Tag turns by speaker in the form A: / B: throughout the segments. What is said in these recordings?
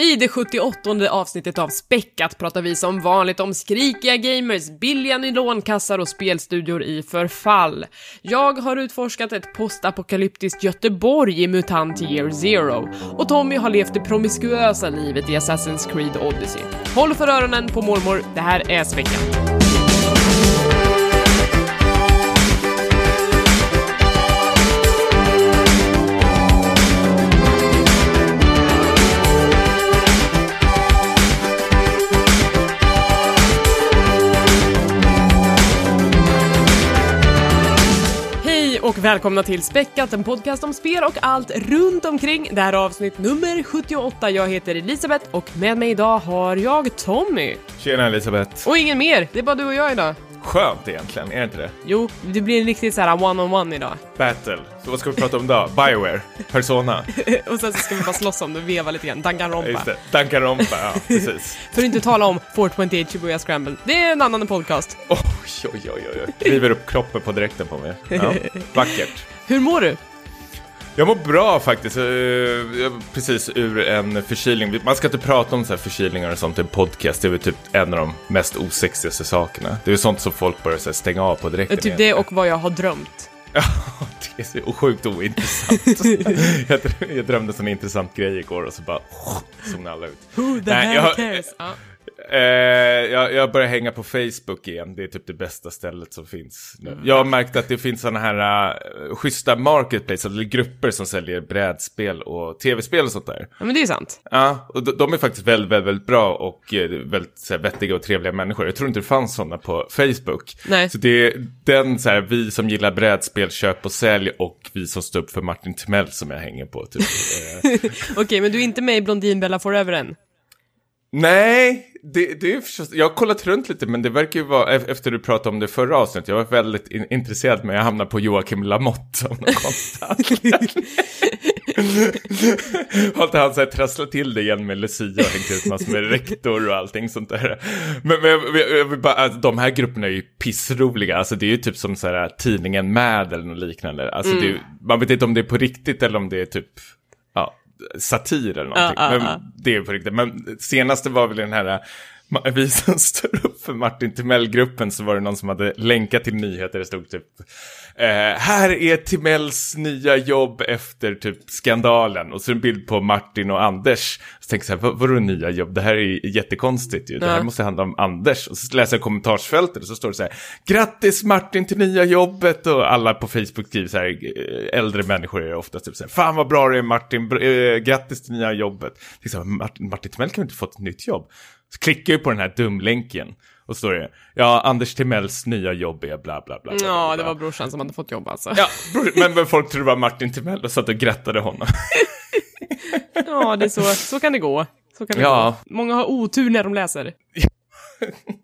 A: I det 78 avsnittet av Späckat pratar vi som vanligt om skrikiga gamers, billiga nylonkassar och spelstudior i förfall. Jag har utforskat ett postapokalyptiskt Göteborg i MUTANT Year Zero och Tommy har levt det promiskuösa livet i Assassin's Creed Odyssey. Håll för öronen på mormor, det här är Späckat. Och välkomna till Späckat, en podcast om spel och allt runt omkring. Det här är avsnitt nummer 78. Jag heter Elisabeth och med mig idag har jag Tommy.
B: Tjena Elisabeth.
A: Och ingen mer, det är bara du och jag idag.
B: Skönt egentligen, är det inte det?
A: Jo, det blir en riktigt så här one-on-one idag.
B: Battle. Så vad ska vi prata om då? Bioware? Persona?
A: och sen så ska vi bara slåss om det och veva lite grann. Danganronpa.
B: Just det. Danganronpa, ja precis.
A: För att inte tala om 428 Shibuya Scramble. Det är en annan podcast.
B: Oj, oj, oj, oj. River upp kroppen på direkten på mig. Ja, vackert.
A: Hur mår du?
B: Jag mår bra faktiskt. Eh, jag Precis ur en förkylning. Man ska inte prata om så här förkylningar och sånt i en podcast. Det är väl typ en av de mest osexigaste sakerna. Det är ju sånt som folk börjar så stänga av på direkten.
A: Typ det och vad jag har drömt.
B: Ja, det är så sjukt ointressant. jag, drö- jag drömde en sån intressant grej igår och så bara zonade alla ut.
A: Who the
B: Nej,
A: hell
B: jag
A: cares?
B: Eh, jag, jag börjar hänga på Facebook igen. Det är typ det bästa stället som finns. nu. Jag har märkt att det finns sådana här uh, schyssta marketplace, eller grupper som säljer brädspel och tv-spel och sånt där.
A: ja, men det är sant.
B: Ja, och de, de är faktiskt väldigt, väldigt, väldigt bra och eh, väldigt så här, vettiga och trevliga människor. Jag tror inte det fanns sådana på Facebook.
A: Nej.
B: Så det är den så här, vi som gillar brädspel, köp och sälj och vi som står upp för Martin Timell som jag hänger på. Typ. Eh,
A: Okej, men du är inte med i Blondinbella Forever än?
B: Nej, det, det är förstås, jag har kollat runt lite men det verkar ju vara, e- efter du pratade om det förra avsnittet, jag var väldigt in, intresserad men jag hamnade på Joakim Lamotte av någon konstig Har inte han så här trasslat till det igen med Lucia och hängt ut massor med rektor och allting sånt där. Men, men jag, jag, vill bara, alltså, de här grupperna är ju pissroliga, alltså det är ju typ som så här tidningen Mad eller något liknande. Alltså det är, ju- man vet inte om det är på riktigt eller om det är typ, satir eller någonting.
A: Ja, ja,
B: men
A: ja.
B: det är på riktigt. Men senaste var väl den här, vi som står upp för Martin Timell-gruppen så var det någon som hade länkat till nyheter. Det stod typ, eh, här är Timells nya jobb efter typ skandalen. Och så en bild på Martin och Anders. Så tänkte jag så här, vad, vadå nya jobb? Det här är jättekonstigt ju. Det här måste handla om Anders. Och så läser jag kommentarsfältet och så står det så här, grattis Martin till nya jobbet. Och alla på Facebook skriver så här, eh, äldre människor är oftast typ så här, fan vad bra det är Martin, eh, grattis till nya jobbet. Så här, Martin, Martin Timell kan väl inte fått ett nytt jobb? Så klickar jag på den här dumlänken. Och så står det, ja, Anders Timells nya jobb är bla bla bla.
A: Ja, det var brorsan som hade fått jobb alltså.
B: Ja, men, men folk tror det var Martin Timell och satt och grattade honom.
A: Ja, det är så, så kan det gå. Så kan det
B: Ja.
A: gå. Många har otur när de läser.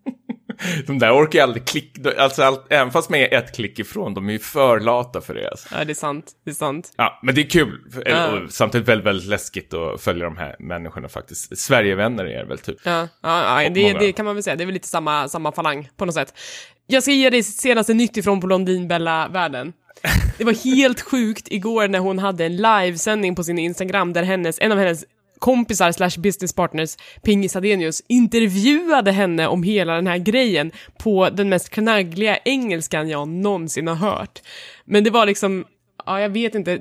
B: De där orkar ju aldrig klicka, alltså allt, även fast man är ett klick ifrån, de är ju för lata för det. Alltså.
A: Ja, det är sant. Det är sant.
B: Ja, men det är kul.
A: Ja.
B: Samtidigt väldigt, väldigt läskigt att följa de här människorna faktiskt. Sverigevänner är väl typ.
A: Ja, ja, ja det, det kan man väl säga. Det är väl lite samma, samma falang på något sätt. Jag ska ge dig senaste nytt ifrån Blondinbella-världen. Det var helt sjukt igår när hon hade en livesändning på sin Instagram där hennes, en av hennes kompisar slash business partners, Pingis Adenius intervjuade henne om hela den här grejen på den mest knaggliga engelskan jag någonsin har hört. Men det var liksom, ja jag vet inte,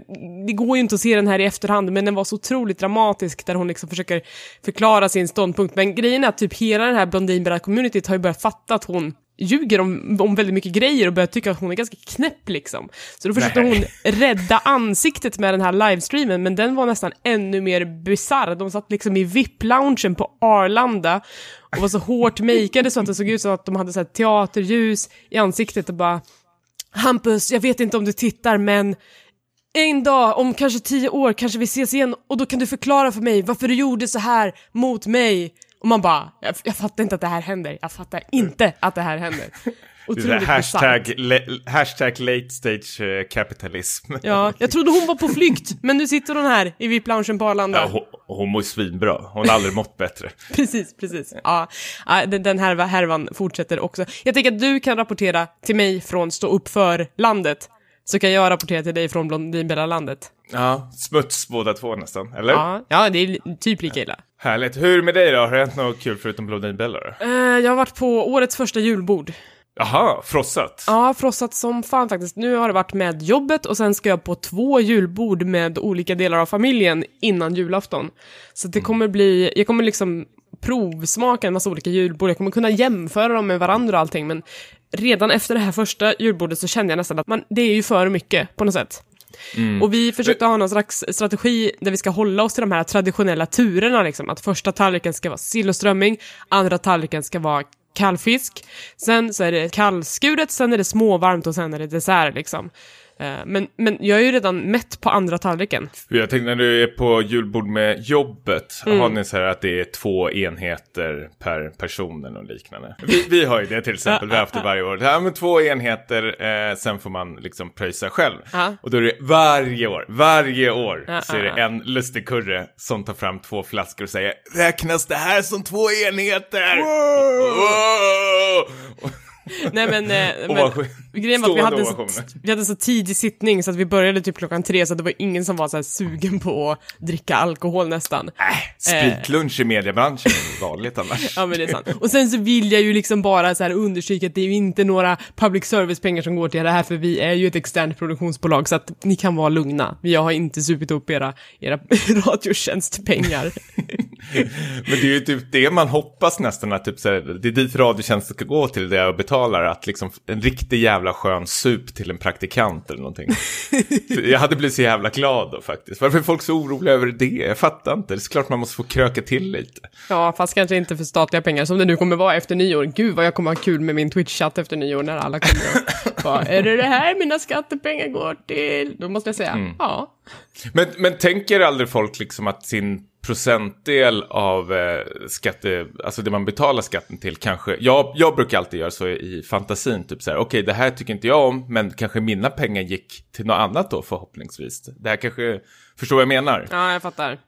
A: det går ju inte att se den här i efterhand, men den var så otroligt dramatisk där hon liksom försöker förklara sin ståndpunkt. Men grejen är att typ hela det här Blondinbella-communityt har ju börjat fatta att hon ljuger om, om väldigt mycket grejer och börjar tycka att hon är ganska knäpp liksom. Så då försökte
B: Nej.
A: hon rädda ansiktet med den här livestreamen, men den var nästan ännu mer bisarr. De satt liksom i VIP-loungen på Arlanda och var så hårt makeade så att det såg ut som att de hade så teaterljus i ansiktet och bara Hampus, jag vet inte om du tittar, men en dag, om kanske tio år, kanske vi ses igen och då kan du förklara för mig varför du gjorde så här mot mig. Och man bara, jag, jag fattar inte att det här händer. Jag fattar inte att det här händer.
B: Det
A: Otroligt
B: här hashtag, le, hashtag late stage eh, capitalism.
A: Ja, jag trodde hon var på flykt, men nu sitter hon här i VIP-loungen på Arlanda.
B: Ja, hon, hon mår svinbra. Hon har aldrig mått bättre.
A: Precis, precis. Ja, den, här härvan fortsätter också. Jag tänker att du kan rapportera till mig från Stå upp för landet, så kan jag rapportera till dig från Blondinbella-landet.
B: Ja, smuts båda två nästan, eller?
A: Ja, ja, det är typ lika illa.
B: Härligt. Hur med dig då? Har det hänt något kul förutom blondinbella då?
A: Eh, jag har varit på årets första julbord.
B: Jaha, frossat?
A: Ja, frossat som fan faktiskt. Nu har det varit med jobbet och sen ska jag på två julbord med olika delar av familjen innan julafton. Så det kommer bli, jag kommer liksom provsmaka en massa olika julbord, jag kommer kunna jämföra dem med varandra och allting, men redan efter det här första julbordet så kände jag nästan att man, det är ju för mycket på något sätt. Och vi försökte ha någon slags strategi där vi ska hålla oss till de här traditionella turerna, liksom. Att första tallriken ska vara sill och strömming, andra tallriken ska vara kallfisk, sen så är det kallskuret, sen är det småvarmt och sen är det dessert liksom. Eh, Men, men jag är ju redan mätt på andra tallriken.
B: Jag tänkte när du är på julbord med jobbet,
A: Mm.
B: har ni så här att det är två enheter per person något liknande? Vi, vi har ju det till exempel, vi har haft det varje år. Ja, men två enheter, eh, sen får man liksom pröjsa själv. Och då är det varje år, varje år så är det en lustig kurre som tar fram två flaskor och säger Räknas det här som två enheter? Wow!
A: Nej men, eh, men grejen var att vi hade, så, vi hade så tidig sittning så att vi började typ klockan tre så det var ingen som var så här sugen på att dricka alkohol nästan.
B: Äh, spritlunch i mediebranschen är vanligt annars.
A: Ja men det är sant. Och sen så vill jag ju liksom bara så här understryka att det är ju inte några public service-pengar som går till det här för vi är ju ett externt produktionsbolag så att ni kan vara lugna. Jag har inte supit upp era, era radiotjänstpengar.
B: Men det är ju typ det man hoppas nästan att typ så här, det är dit Radiotjänst ska gå till det jag betalar. Att liksom en riktig jävla skön sup till en praktikant eller någonting. jag hade blivit så jävla glad då faktiskt. Varför är folk så oroliga över det? Jag fattar inte. Det är klart man måste få kröka till lite.
A: Ja, fast kanske inte för statliga pengar som det nu kommer vara efter nyår. Gud vad jag kommer ha kul med min Twitch-chatt efter nyår när alla kommer och bara, är det det här mina skattepengar går till? Då måste jag säga, ja.
B: Men, men tänker aldrig folk liksom att sin procentdel av eh, skatte, alltså det man betalar skatten till kanske, jag, jag brukar alltid göra så i fantasin, typ så här, okej det här tycker inte jag om, men kanske mina pengar gick till något annat då förhoppningsvis. Det här kanske, förstår vad jag menar?
A: Ja, jag fattar.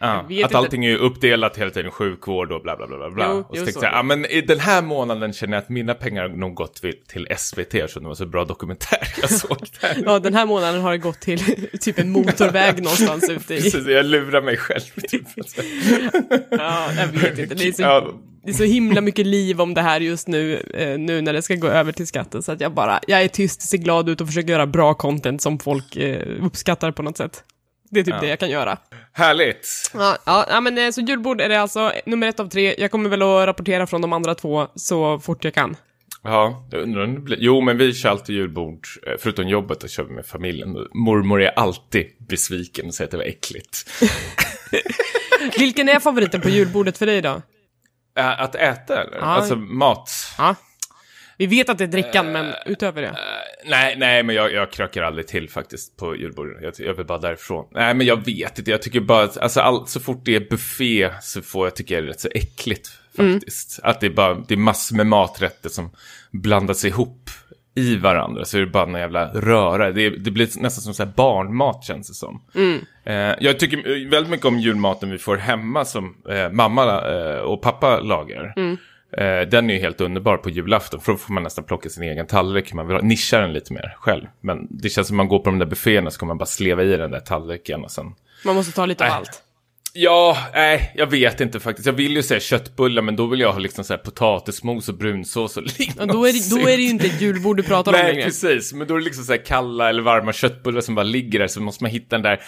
B: Ja, att
A: inte.
B: allting är uppdelat hela tiden, sjukvård och bla bla bla bla.
A: Jo,
B: och så tänkte jag, ja men i den här månaden känner jag att mina pengar har nog gått till, SVT, eftersom det var så bra dokumentär jag såg där.
A: Ja, den här månaden har det gått till typ en motorväg någonstans ute i...
B: Precis, jag lurar mig själv. Typ.
A: Ja, jag vet inte. Det är så, det är så himla mycket liv om det här just nu, eh, nu när det ska gå över till skatten. Så att jag bara, jag är tyst, ser glad ut och försöker göra bra content som folk eh, uppskattar på något sätt. Det är typ det jag kan göra.
B: Härligt.
A: Ja, ja, ja, men eh, så julbord är det alltså nummer ett av tre. Jag kommer väl att rapportera från de andra två så fort jag kan.
B: Ja, jag undrar om det blir... Jo, men vi kör alltid julbord, eh, förutom jobbet, och kör vi med familjen. Mormor är alltid besviken och säger att det var äckligt.
A: Vilken är favoriten på julbordet för dig då?
B: Att äta eller?
A: Ja.
B: Alltså mat?
A: Ja. Vi vet att det är drickan, men utöver det.
B: Eh, nej, nej, men jag, jag krökar aldrig till faktiskt på julbordet. Jag, jag vill bara därifrån. Nej, men jag vet inte. Jag tycker bara att alltså, all, så fort det är buffé så får jag tycka det är rätt så äckligt faktiskt. Att det är bara det är massor med maträtter som blandas ihop i varandra. Så är det bara en jävla röra. Det, det blir nästan som så barnmat känns det som. Eh, jag tycker väldigt mycket om julmaten vi får hemma som eh, mamma eh, och pappa lagar. Eh, den är ju helt underbar på julafton, för då får man nästan plocka sin egen tallrik. Man vill ha, nischa den lite mer själv. Men det känns som man går på de där bufféerna så kommer man bara sleva i den där tallriken och sen...
A: Man måste ta lite av
B: Nej.
A: allt.
B: Ja, nej, jag vet inte faktiskt. Jag vill ju säga köttbullar, men då vill jag ha liksom så här potatismos och brunsås och liknande.
A: Ja, då, är det, då är det ju inte ett julbord du pratar om
B: Nej,
A: längre.
B: precis. Men då är det liksom så här kalla eller varma köttbullar som bara ligger där. Så måste man hitta den där...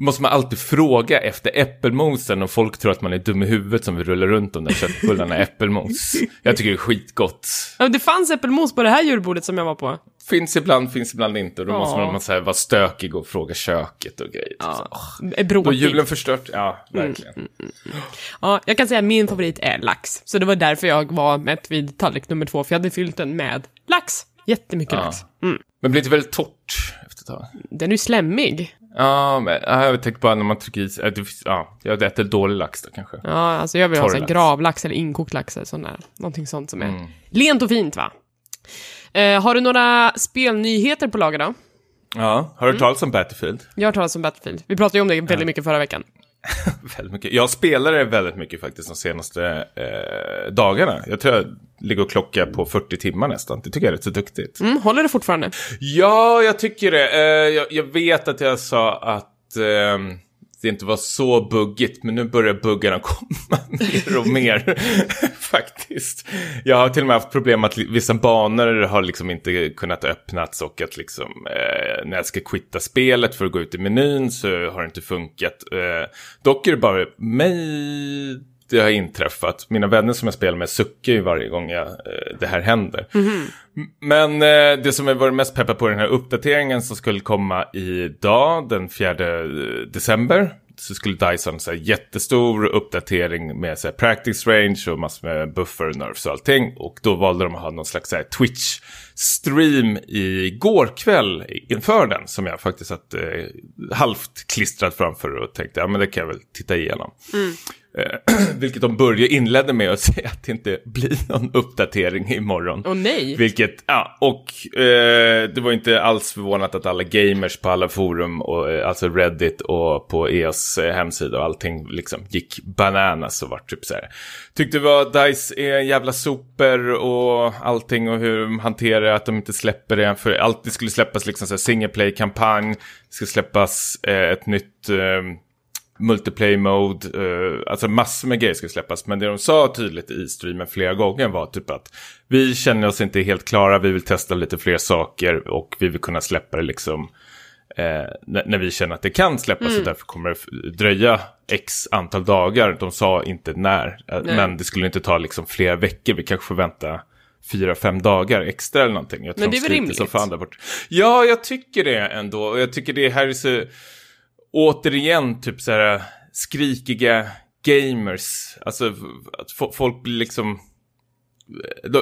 B: Måste man alltid fråga efter äppelmosen och folk tror att man är dum i huvudet som vill rulla runt de där köttbullarna äppelmos. Jag tycker det är skitgott.
A: Ja, det fanns äppelmos på det här julbordet som jag var på.
B: Finns ibland, finns ibland inte. Och då
A: Ja.
B: måste man så här, vara stökig och fråga köket och grejer.
A: Ja,
B: Så,
A: är
B: Då
A: bråkig.
B: julen förstört. Ja, verkligen.
A: Ja, jag kan säga att min favorit är lax. Så det var därför jag var mätt vid tallrik nummer två, för jag hade fyllt den med lax. Jättemycket
B: Ja.
A: lax. Mm.
B: Men blir det väldigt torrt efter ett tag?
A: Den är ju slemmig.
B: Ja, men ja, jag tänkte bara när man trycker i sig. äh, Ja, jag äter dålig lax då kanske.
A: Ja, alltså jag vill ha
B: Torr
A: så här
B: lax.
A: gravlax eller inkokt lax eller sån där. Någonting sånt som är
B: Mm.
A: lent och fint va? Eh, har du några spelnyheter på lager då?
B: Ja, har du hört talas om Battlefield?
A: Jag har talas om Battlefield. Vi pratade ju om det väldigt mycket förra veckan.
B: Väldigt mycket. Jag spelar det väldigt mycket faktiskt de senaste eh, dagarna. Jag tror jag ligger och klockar på 40 timmar nästan. Det tycker jag är rätt så duktigt.
A: Mm, håller det fortfarande?
B: Ja, jag tycker det. Eh, jag, jag vet att jag sa att att eh, det inte var så buggigt, men nu börjar buggarna komma mer och mer faktiskt. Jag har till och med haft problem att vissa banor har liksom inte kunnat öppnats och att liksom eh, när jag ska quitta spelet för att gå ut i menyn så har det inte funkat. Eh, dock är det bara mig det har inträffat. Mina vänner som jag spelar med suckar ju varje gång jag, eh, det här händer. Mm -hmm. Men eh, det som jag varit mest peppad på är den här uppdateringen som skulle komma idag, den 4 eh, december. Så skulle Dyson ha en jättestor uppdatering med så här, practice range och massor med buffer, nerfs och allting. Och då valde de att ha någon slags Twitch. Twitch-stream igår kväll inför den. Som jag faktiskt satt eh, halvt klistrad framför och tänkte, ja men det kan jag väl titta igenom. Mm. Eh, vilket de började inledde med att säga att det inte blir någon uppdatering imorgon.
A: Åh oh, nej!
B: Vilket, ja, och eh, det var inte alls förvånat att alla gamers på alla forum, och, eh, alltså Reddit och på EOS eh, hemsida och allting liksom gick bananas och var typ så här. Tyckte vad DICE är en jävla super och allting och hur de hanterar att de inte släpper det. För allt det skulle släppas liksom så här single play-kampanj, det ska släppas eh, ett nytt eh, multiplayer mode, uh, alltså massor med grejer ska släppas. Men det de sa tydligt i streamen flera gånger var typ att vi känner oss inte helt klara, vi vill testa lite fler saker och vi vill kunna släppa det liksom eh, när, vi känner att det kan släppas mm. och därför kommer det dröja x antal dagar. De sa inte när, eh, men det skulle inte ta liksom flera veckor, vi kanske får vänta fyra, fem dagar extra eller någonting. Jag
A: tror men det är väl rimligt? Fan där bort.
B: Ja, jag tycker det ändå. Och jag tycker det här är så återigen typ så här skrikiga gamers. Alltså att folk blir liksom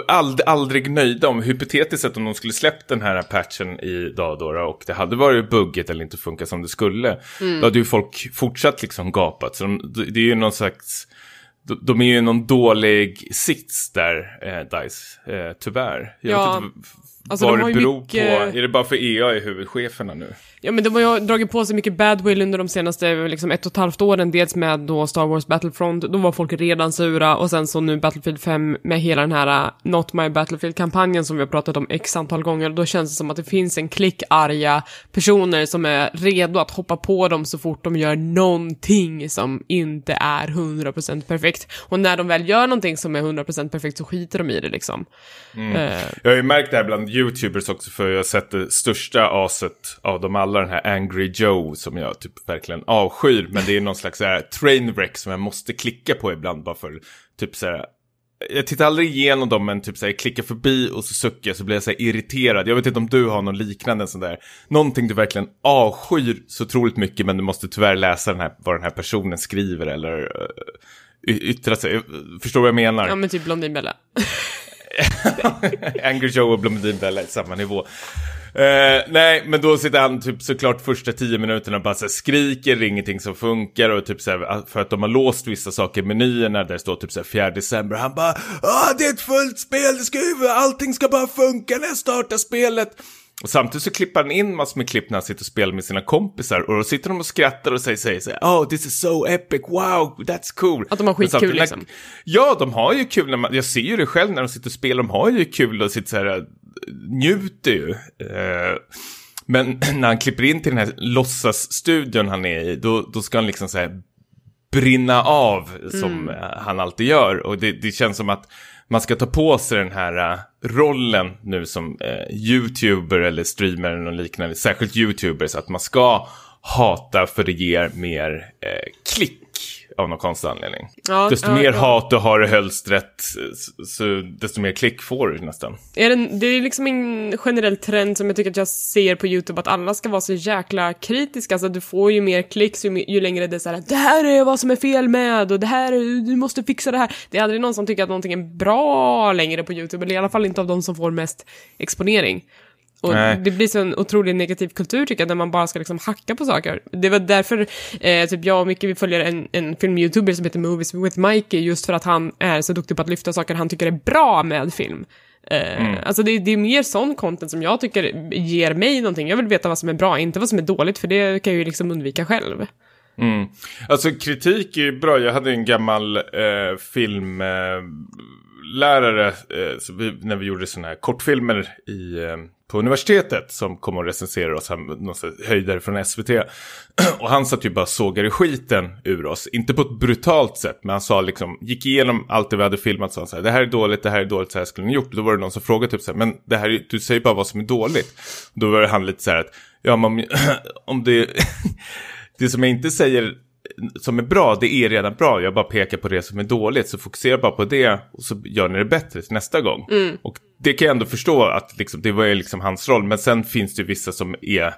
B: aldrig, aldrig nöjda om hypotetiskt sett om de skulle släppt den här patchen idag då och det hade varit buggigt eller inte funkat som det skulle. Mm. Då hade ju folk fortsatt liksom gapat. Så de, det är ju någon slags, de är ju någon dålig sits där, eh, DICE, eh, tyvärr. Jag ja. vet inte Alltså, Vad de det beror mycket... på? Är det bara för EA är huvudcheferna nu?
A: Ja, men de har ju dragit på sig mycket badwill under de senaste liksom, ett och ett halvt åren. Dels med då Star Wars Battlefront, då var folk redan sura. Och sen så nu Battlefield 5 med hela den här uh, Not My Battlefield-kampanjen som vi har pratat om x antal gånger. Då känns det som att det finns en klick arga personer som är redo att hoppa på dem så fort de gör någonting som inte är 100% perfekt. Och när de väl gör någonting som är 100% perfekt så skiter de i det liksom.
B: Mm. Uh... Jag har ju märkt det här bland YouTubers också för jag har sett det största aset av dem alla, den här Angry Joe som jag typ verkligen avskyr. Men det är någon slags äh, här trainwreck som jag måste klicka på ibland bara för typ så här jag tittar aldrig igenom dem men typ så här, klickar förbi och så suckar jag så blir jag så här irriterad. Jag vet inte om du har någon liknande sån där. Någonting du verkligen avskyr så otroligt mycket men du måste tyvärr läsa den här, vad den här personen skriver eller uh, yttra sig. Förstår vad jag menar?
A: Ja men typ Blondinbella.
B: Angry Joe och Blondinbella i samma nivå. Uh, nej, men då sitter han typ såklart första tio minuterna och bara så här, skriker, ingenting som funkar och typ så här, ah, för att de har låst vissa saker i menyerna där det står typ så här 4 december. Han bara, ah det är ett fullt spel, det ska ju, allting ska bara funka när jag startar spelet. Och samtidigt så klipper han in massor med klipp när han sitter och spelar med sina kompisar. Och då sitter de och skrattar och säger, säger, säger Oh, this is so epic, wow, that's cool.
A: Att de har skitkul liksom.
B: Ja, de har ju kul. När man, jag ser ju det själv när de sitter och spelar. De har ju kul och sitter så här, njuter ju. Uh, men när han klipper in till den här låtsasstudion han är i, då, då ska han liksom så här brinna av som mm. han alltid gör. Och det, det känns som att man ska ta på sig den här uh, rollen nu som uh, YouTuber eller streamer eller något liknande, särskilt YouTubers, att man ska hata för det ger mer uh, av någon konstig anledning. Ja, desto ja, mer ja. hat du har i hölstret, så desto mer klick får du nästan.
A: Är det, det är liksom en generell trend som jag tycker att jag ser på YouTube, att alla ska vara så jäkla kritiska. Alltså du får ju mer klick ju, ju längre det är så här, det här är vad som är fel med och det här, du måste fixa det här. Det är aldrig någon som tycker att någonting är bra längre på YouTube, eller i alla fall inte av de som får mest exponering. Och Nej. det blir så en otroligt negativ kultur tycker jag, där man bara ska liksom hacka på saker. Det var därför eh, typ jag och Micke vi följer en, en film-youtuber som heter Movies with Mikey, just för att han är så duktig på att lyfta saker han tycker är bra med film. Eh, mm. Alltså det, det, är mer sån content som jag tycker ger mig någonting. Jag vill veta vad som är bra, inte vad som är dåligt, för det kan jag ju liksom undvika själv.
B: Mm. Alltså kritik är ju bra. Jag hade en gammal eh, film... Eh, lärare, eh, vi, när vi gjorde sådana här kortfilmer i, eh, på universitetet som kom och recenserade oss, han, någon höjdare från SVT. och han satt ju bara och sågade skiten ur oss, inte på ett brutalt sätt, men han sa liksom, gick igenom allt det vi hade filmat, sa han så här, det här är dåligt, det här är dåligt, så här skulle ni gjort. Och då var det någon som frågade typ så här, men det här, du säger bara vad som är dåligt. Då var det han lite så här att, ja men om, om det, det som jag inte säger som är bra, det är redan bra. Jag bara pekar på det som är dåligt. Så fokusera bara på det och så gör ni det bättre till nästa gång. Och det kan jag ändå förstå att liksom, det var liksom hans roll. Men sen finns det vissa som är...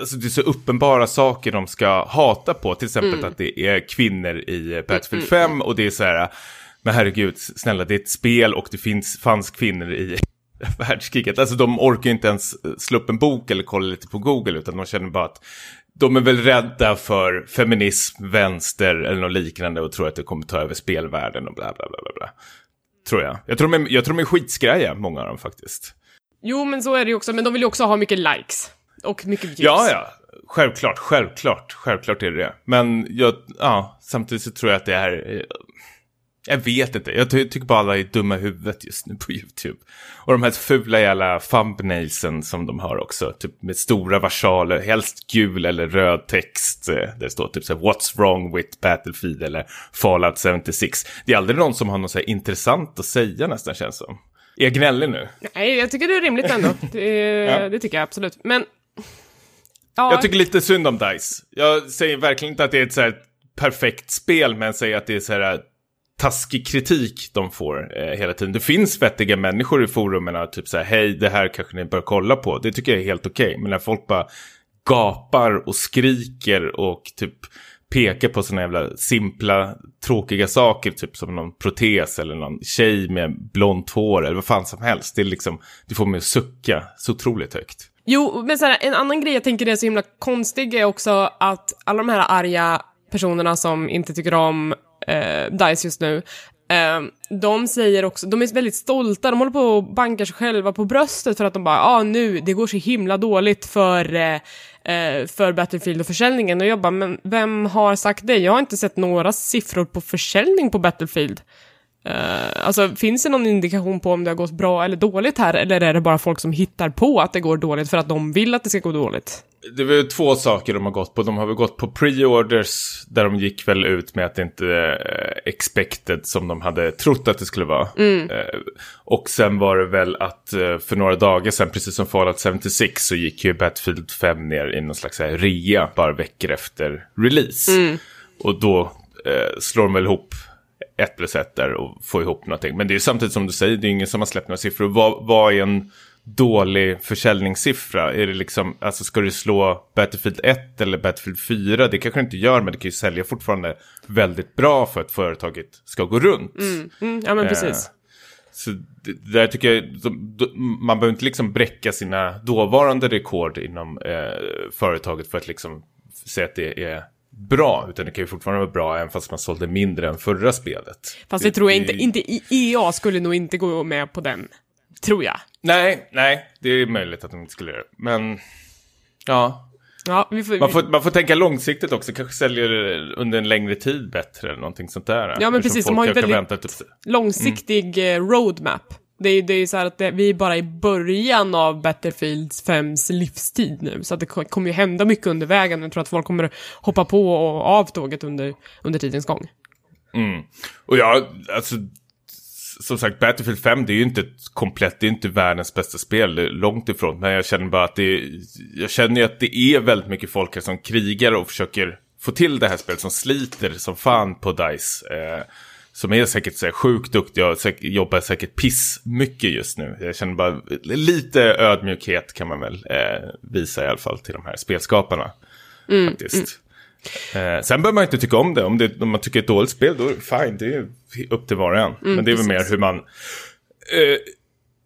B: Alltså det är så uppenbara saker de ska hata på. Till exempel att det är kvinnor i Battlefield 5 och det är så här... Men herregud, snälla, det är ett spel och det finns, fanns kvinnor i världskriget. Alltså de orkar inte ens slå upp en bok eller kolla lite på Google utan de känner bara att de är väl rädda för feminism, vänster eller något liknande och tror att det kommer ta över spelvärlden och bla bla bla bla. bla. Tror jag. Jag tror de är, jag tror de är skitskraja, många av dem faktiskt.
A: Jo, men så är det ju också, men de vill ju också ha mycket likes. Och mycket views.
B: Ja, ja. Självklart, självklart, självklart är det det. Men jag, ja, samtidigt så tror jag att det är... Jag vet inte, jag ty tycker bara alla är dumma i huvudet just nu på YouTube. Och de här fula jävla thumbnailsen som de har också, typ med stora versaler, helst gul eller röd text. eh, det står typ så här, What's wrong with Battlefield eller Fallout 76. Det är aldrig någon som har något så här intressant att säga nästan känns som. Är jag gnällig nu?
A: Nej, jag tycker det är rimligt ändå. Det,
B: Ja.
A: det tycker jag absolut. Men... Ja,
B: Jag tycker lite synd om DICE. Jag säger verkligen inte att det är ett så här perfekt spel, men säger att det är så här taskig kritik de får eh, hela tiden. Det finns vettiga människor i forumen, typ så här, hej, det här kanske ni bör kolla på. Det tycker jag är helt okej. Men när folk bara gapar och skriker och typ pekar på sådana jävla simpla, tråkiga saker, typ som någon protes eller någon tjej med blont hår eller vad fan som helst. Det är liksom, det får mig att sucka så otroligt högt.
A: Jo, men så här, en annan grej jag tänker är så himla konstig är också att alla de här arga personerna som inte tycker om eh, DICE just nu, eh, de säger också, de är väldigt stolta, de håller på och bankar sig själva på bröstet för att de bara, ja ah, nu, det går så himla dåligt för, eh, eh, för Battlefield och försäljningen. Och jag bara, men vem har sagt det? Jag har inte sett några siffror på försäljning på Battlefield. Uh, alltså, finns det någon indikation på om det har gått bra eller dåligt här, eller är det bara folk som hittar på att det går dåligt för att de vill att det ska gå dåligt?
B: Det var två saker de har gått på. De har väl gått på pre-orders där de gick väl ut med att det inte är expected som de hade trott att det skulle vara. Eh, och sen var det väl att eh, för några dagar sedan, precis som Fallout 76, så gick ju Battlefield 5 ner i någon slags rea bara veckor efter release. Och då eh, slår de väl ihop ett plus ett där och får ihop någonting. Men det är samtidigt som du säger, det är ingen som har släppt några siffror. Vad, vad är en dålig försäljningssiffra? Är det liksom, alltså ska du slå Battlefield 1 eller Battlefield 4? Det kanske det inte gör, men det kan ju sälja fortfarande väldigt bra för att företaget ska gå runt.
A: Mm, ja, men precis.
B: Så det, där tycker jag, de, de, man behöver inte liksom bräcka sina dåvarande rekord inom eh, företaget för att liksom säga att det är bra, utan det kan ju fortfarande vara bra även fast man sålde mindre än förra spelet.
A: Fast det, tror jag inte, inte EA skulle nog inte gå med på den. Tror jag.
B: Nej, nej, det är möjligt att de inte skulle göra det. Men, ja.
A: Ja, vi får,
B: Man får, man får tänka långsiktigt också, kanske säljer det under en längre tid bättre eller någonting sånt där.
A: Ja, men precis, de har ju väldigt-
B: typ,
A: långsiktig eh, roadmap. Det är, det är så här att det, vi är bara i början av Battlefield 5s livstid nu, så att det ko- kommer ju hända mycket under vägen. Jag tror att folk kommer hoppa på och av tåget under, under tidens gång.
B: Mm. Och ja, alltså, som sagt, Battlefield 5 det är ju inte ett komplett, det är inte världens bästa spel, långt ifrån. Men jag känner bara att det är, jag känner att det är väldigt mycket folk här som krigar och försöker få till det här spelet, som sliter som fan på DICE. Eh, som är säkert så här, sjukt duktiga och säkert, jobbar säkert piss mycket just nu. Jag känner bara lite ödmjukhet kan man väl eh, visa i alla fall till de här spelskaparna. faktiskt. Eh, sen behöver man inte tycka om det. Om, det. om man tycker ett dåligt spel, då är det fine. Det är upp till var och en. Men det är väl mer hur man eh,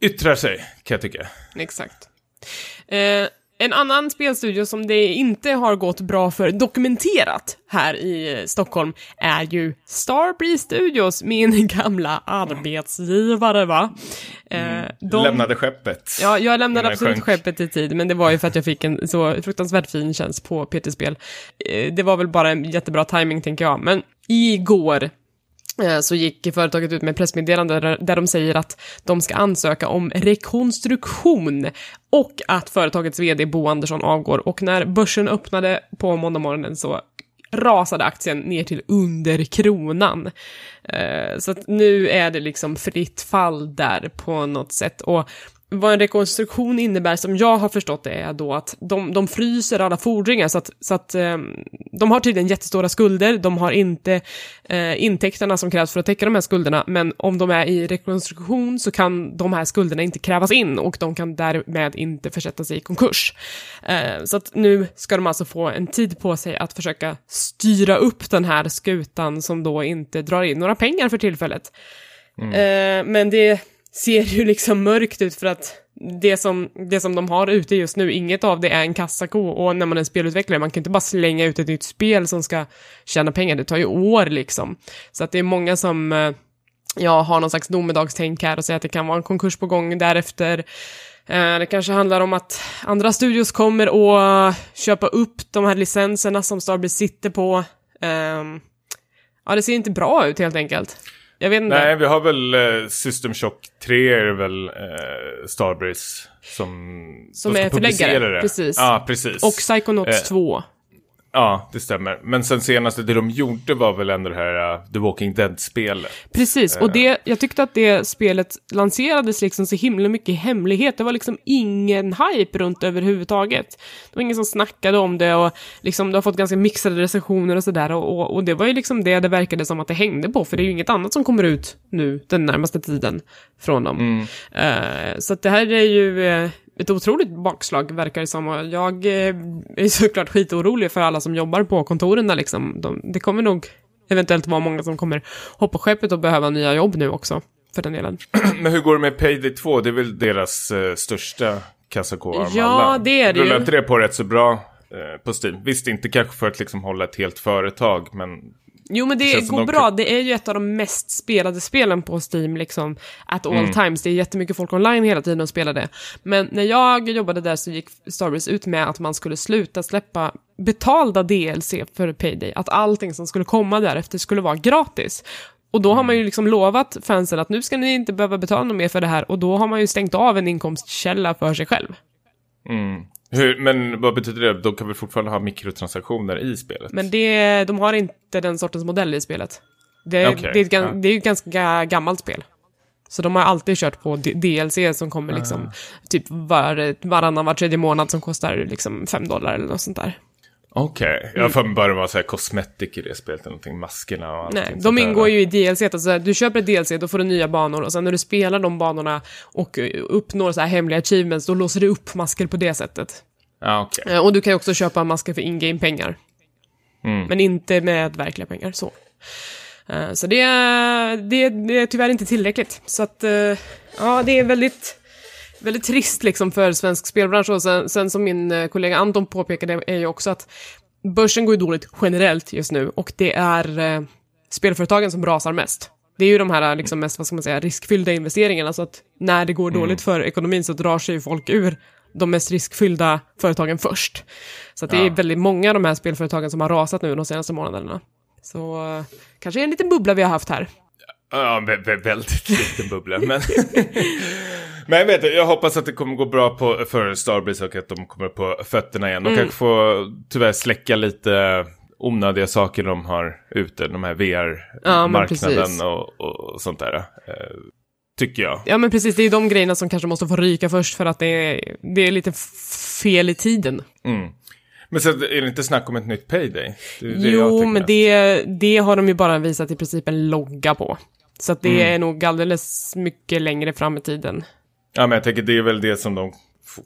B: yttrar sig, kan jag tycka.
A: Exakt. Eh, en annan spelstudio som det inte har gått bra för dokumenterat här i eh, Stockholm är ju Starbreeze Studios, min gamla arbetsgivare va? Eh, de-
B: Lämnade skeppet.
A: Ja, jag lämnade
B: Innan
A: absolut
B: sjönk.
A: skeppet i tid, men det var ju för att jag fick en så fruktansvärt fin tjänst på PT-spel. Eh, Det var väl bara en jättebra timing tänker jag, men igår Eh, så gick företaget ut med pressmeddelande där, de säger att de ska ansöka om rekonstruktion och att företagets vd Bo Andersson avgår. Och när börsen öppnade på måndag morgonen så rasade aktien ner till under kronan. Eh, så att nu är det liksom fritt fall där på något sätt. Och vad en rekonstruktion innebär, som jag har förstått det, är då att de, de fryser alla fordringar, så att, så att eh, de har tydligen jättestora skulder, de har inte eh, intäkterna som krävs för att täcka de här skulderna, men om de är i rekonstruktion så kan de här skulderna inte krävas in och de kan därmed inte försätta sig i konkurs. Eh, så att nu ska de alltså få en tid på sig att försöka styra upp den här skutan som då inte drar in några pengar för tillfället. Mm. Eh, men det ser ju liksom mörkt ut för att det som, det som de har ute just nu, inget av det är en kassako och när man är spelutvecklare, man kan inte bara slänga ut ett nytt spel som ska tjäna pengar, det tar ju år liksom. Så att det är många som, eh, ja, har någon slags domedagstänk här och säger att det kan vara en konkurs på gång därefter. Eh, det kanske handlar om att andra studios kommer att köpa upp de här licenserna som Starbreeze sitter på. Ehm, ja, det ser inte bra ut helt enkelt. Jag vet inte.
B: Nej, vi har väl eh, System Shock 3 är väl eh, Starbreeze som...
A: Som är förläggare,
B: precis. Ja, precis.
A: Och Psychonauts eh, 2.
B: Ja, det stämmer. Men sen senaste, det de gjorde var väl ändå det här uh, The Walking Dead-spelet.
A: Precis, och det, jag tyckte att det spelet lanserades liksom så himla mycket i hemlighet. Det var liksom ingen hype runt överhuvudtaget. Det var ingen som snackade om det och liksom det har fått ganska mixade recensioner och sådär. Och, och, och, det var ju liksom det det verkade som att det hängde på, för det är ju inget annat som kommer ut nu den närmaste tiden från dem. Mm. Uh, så att det här är ju uh, ett otroligt bakslag verkar det som. Och jag eh, är såklart skitorolig för alla som jobbar på kontoren där liksom. De, det kommer nog eventuellt vara många som kommer hoppa skeppet och behöva nya jobb nu också, för den delen.
B: Men hur går det med Payday 2? Det är väl deras uh, största kassako av
A: ja,
B: alla?
A: Ja, det är det
B: Rullar inte det på rätt så bra uh, på Steam? Visst, inte kanske för att liksom hålla ett helt företag, men
A: Jo men det, det går de... bra, det är ju ett av de mest spelade spelen på Steam liksom at all mm. times. Det är jättemycket folk online hela tiden och spelar det. Men när jag jobbade där så gick Starbreeze ut med att man skulle sluta släppa betalda DLC för Payday. Att allting som skulle komma därefter skulle vara gratis. Och då har man ju mm. liksom lovat fansen att nu ska ni inte behöva betala något mer för det här och då har man ju stängt av en inkomstkälla för sig själv.
B: Mm. Hur, men vad betyder det? De kan väl fortfarande ha mikrotransaktioner i spelet?
A: Men det, de har inte den sortens modell i spelet. Det, okay. det, är, ett, ja. det är ett ganska gammalt spel. Så de har alltid kört på DLC som kommer liksom uh. typ var, varannan, var tredje månad som kostar liksom fem dollar eller något sånt där.
B: Okej, okay. jag har för mig bara det var så här cosmetic i det spelet, eller någonting, maskerna och allt.
A: Nej, de ingår där. ju i DLC, alltså du köper ett DLC, då får du nya banor och sen när du spelar de banorna och uppnår så här hemliga achievements, då låser du upp masker på det sättet.
B: Ja, okay.
A: Och du kan ju också köpa masker för in-game pengar. Mm. Men inte med verkliga pengar, så. Eh, så det, det, det är tyvärr inte tillräckligt. Så att, eh, ja, det är väldigt väldigt trist liksom för svensk spelbransch och sen, sen som min eh, kollega Anton påpekade är ju också att börsen går ju dåligt generellt just nu och det är eh, spelföretagen som rasar mest. Det är ju de här liksom mest, vad ska man säga, riskfyllda investeringarna så att när det går mm. dåligt för ekonomin så drar sig ju folk ur de mest riskfyllda företagen först. Så det ja. är väldigt många av de här spelföretagen som har rasat nu de senaste månaderna. Så uh, kanske en liten bubbla vi har haft här.
B: Ja, väldigt liten bubbla. Men, men jag vet jag hoppas att det kommer gå bra på, för Starbreeze och att de kommer på fötterna igen. De mm. kanske får tyvärr släcka lite onödiga saker de har ute, de här VR-marknaden ja, och, och, sånt där. Eh, tycker jag.
A: Ja, men precis. Det är de grejerna som kanske måste få ryka först för att det är, det är lite fel i tiden.
B: Mm. Men så är det inte snack om ett nytt Payday?
A: Det, det jo, men det, det har de ju bara visat i princip en logga på. Så att det mm. är nog alldeles mycket längre fram i tiden.
B: Ja, men jag tänker det är väl det som de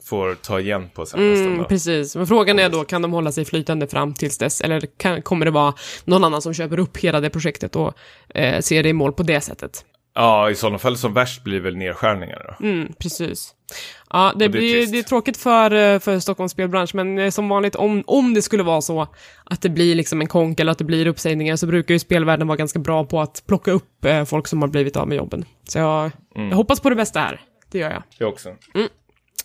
B: får ta igen på sen
A: mm, Precis, men frågan är då, kan de hålla sig flytande fram tills dess? Eller kan, kommer det vara någon annan som köper upp hela det projektet och eh, ser det i mål på det sättet?
B: Ja, i sådana fall som värst blir väl nedskärningar
A: då. Mm, precis. Ja, det, det blir är det är tråkigt för, eh, för Stockholms spelbransch, men eh, som vanligt, om, om det skulle vara så att det blir liksom en konk eller att det blir uppsägningar, så brukar ju spelvärlden vara ganska bra på att plocka upp eh, folk som har blivit av med jobben. Så jag, mm. jag hoppas på det bästa här, det gör jag.
B: Jag också.
A: Mm.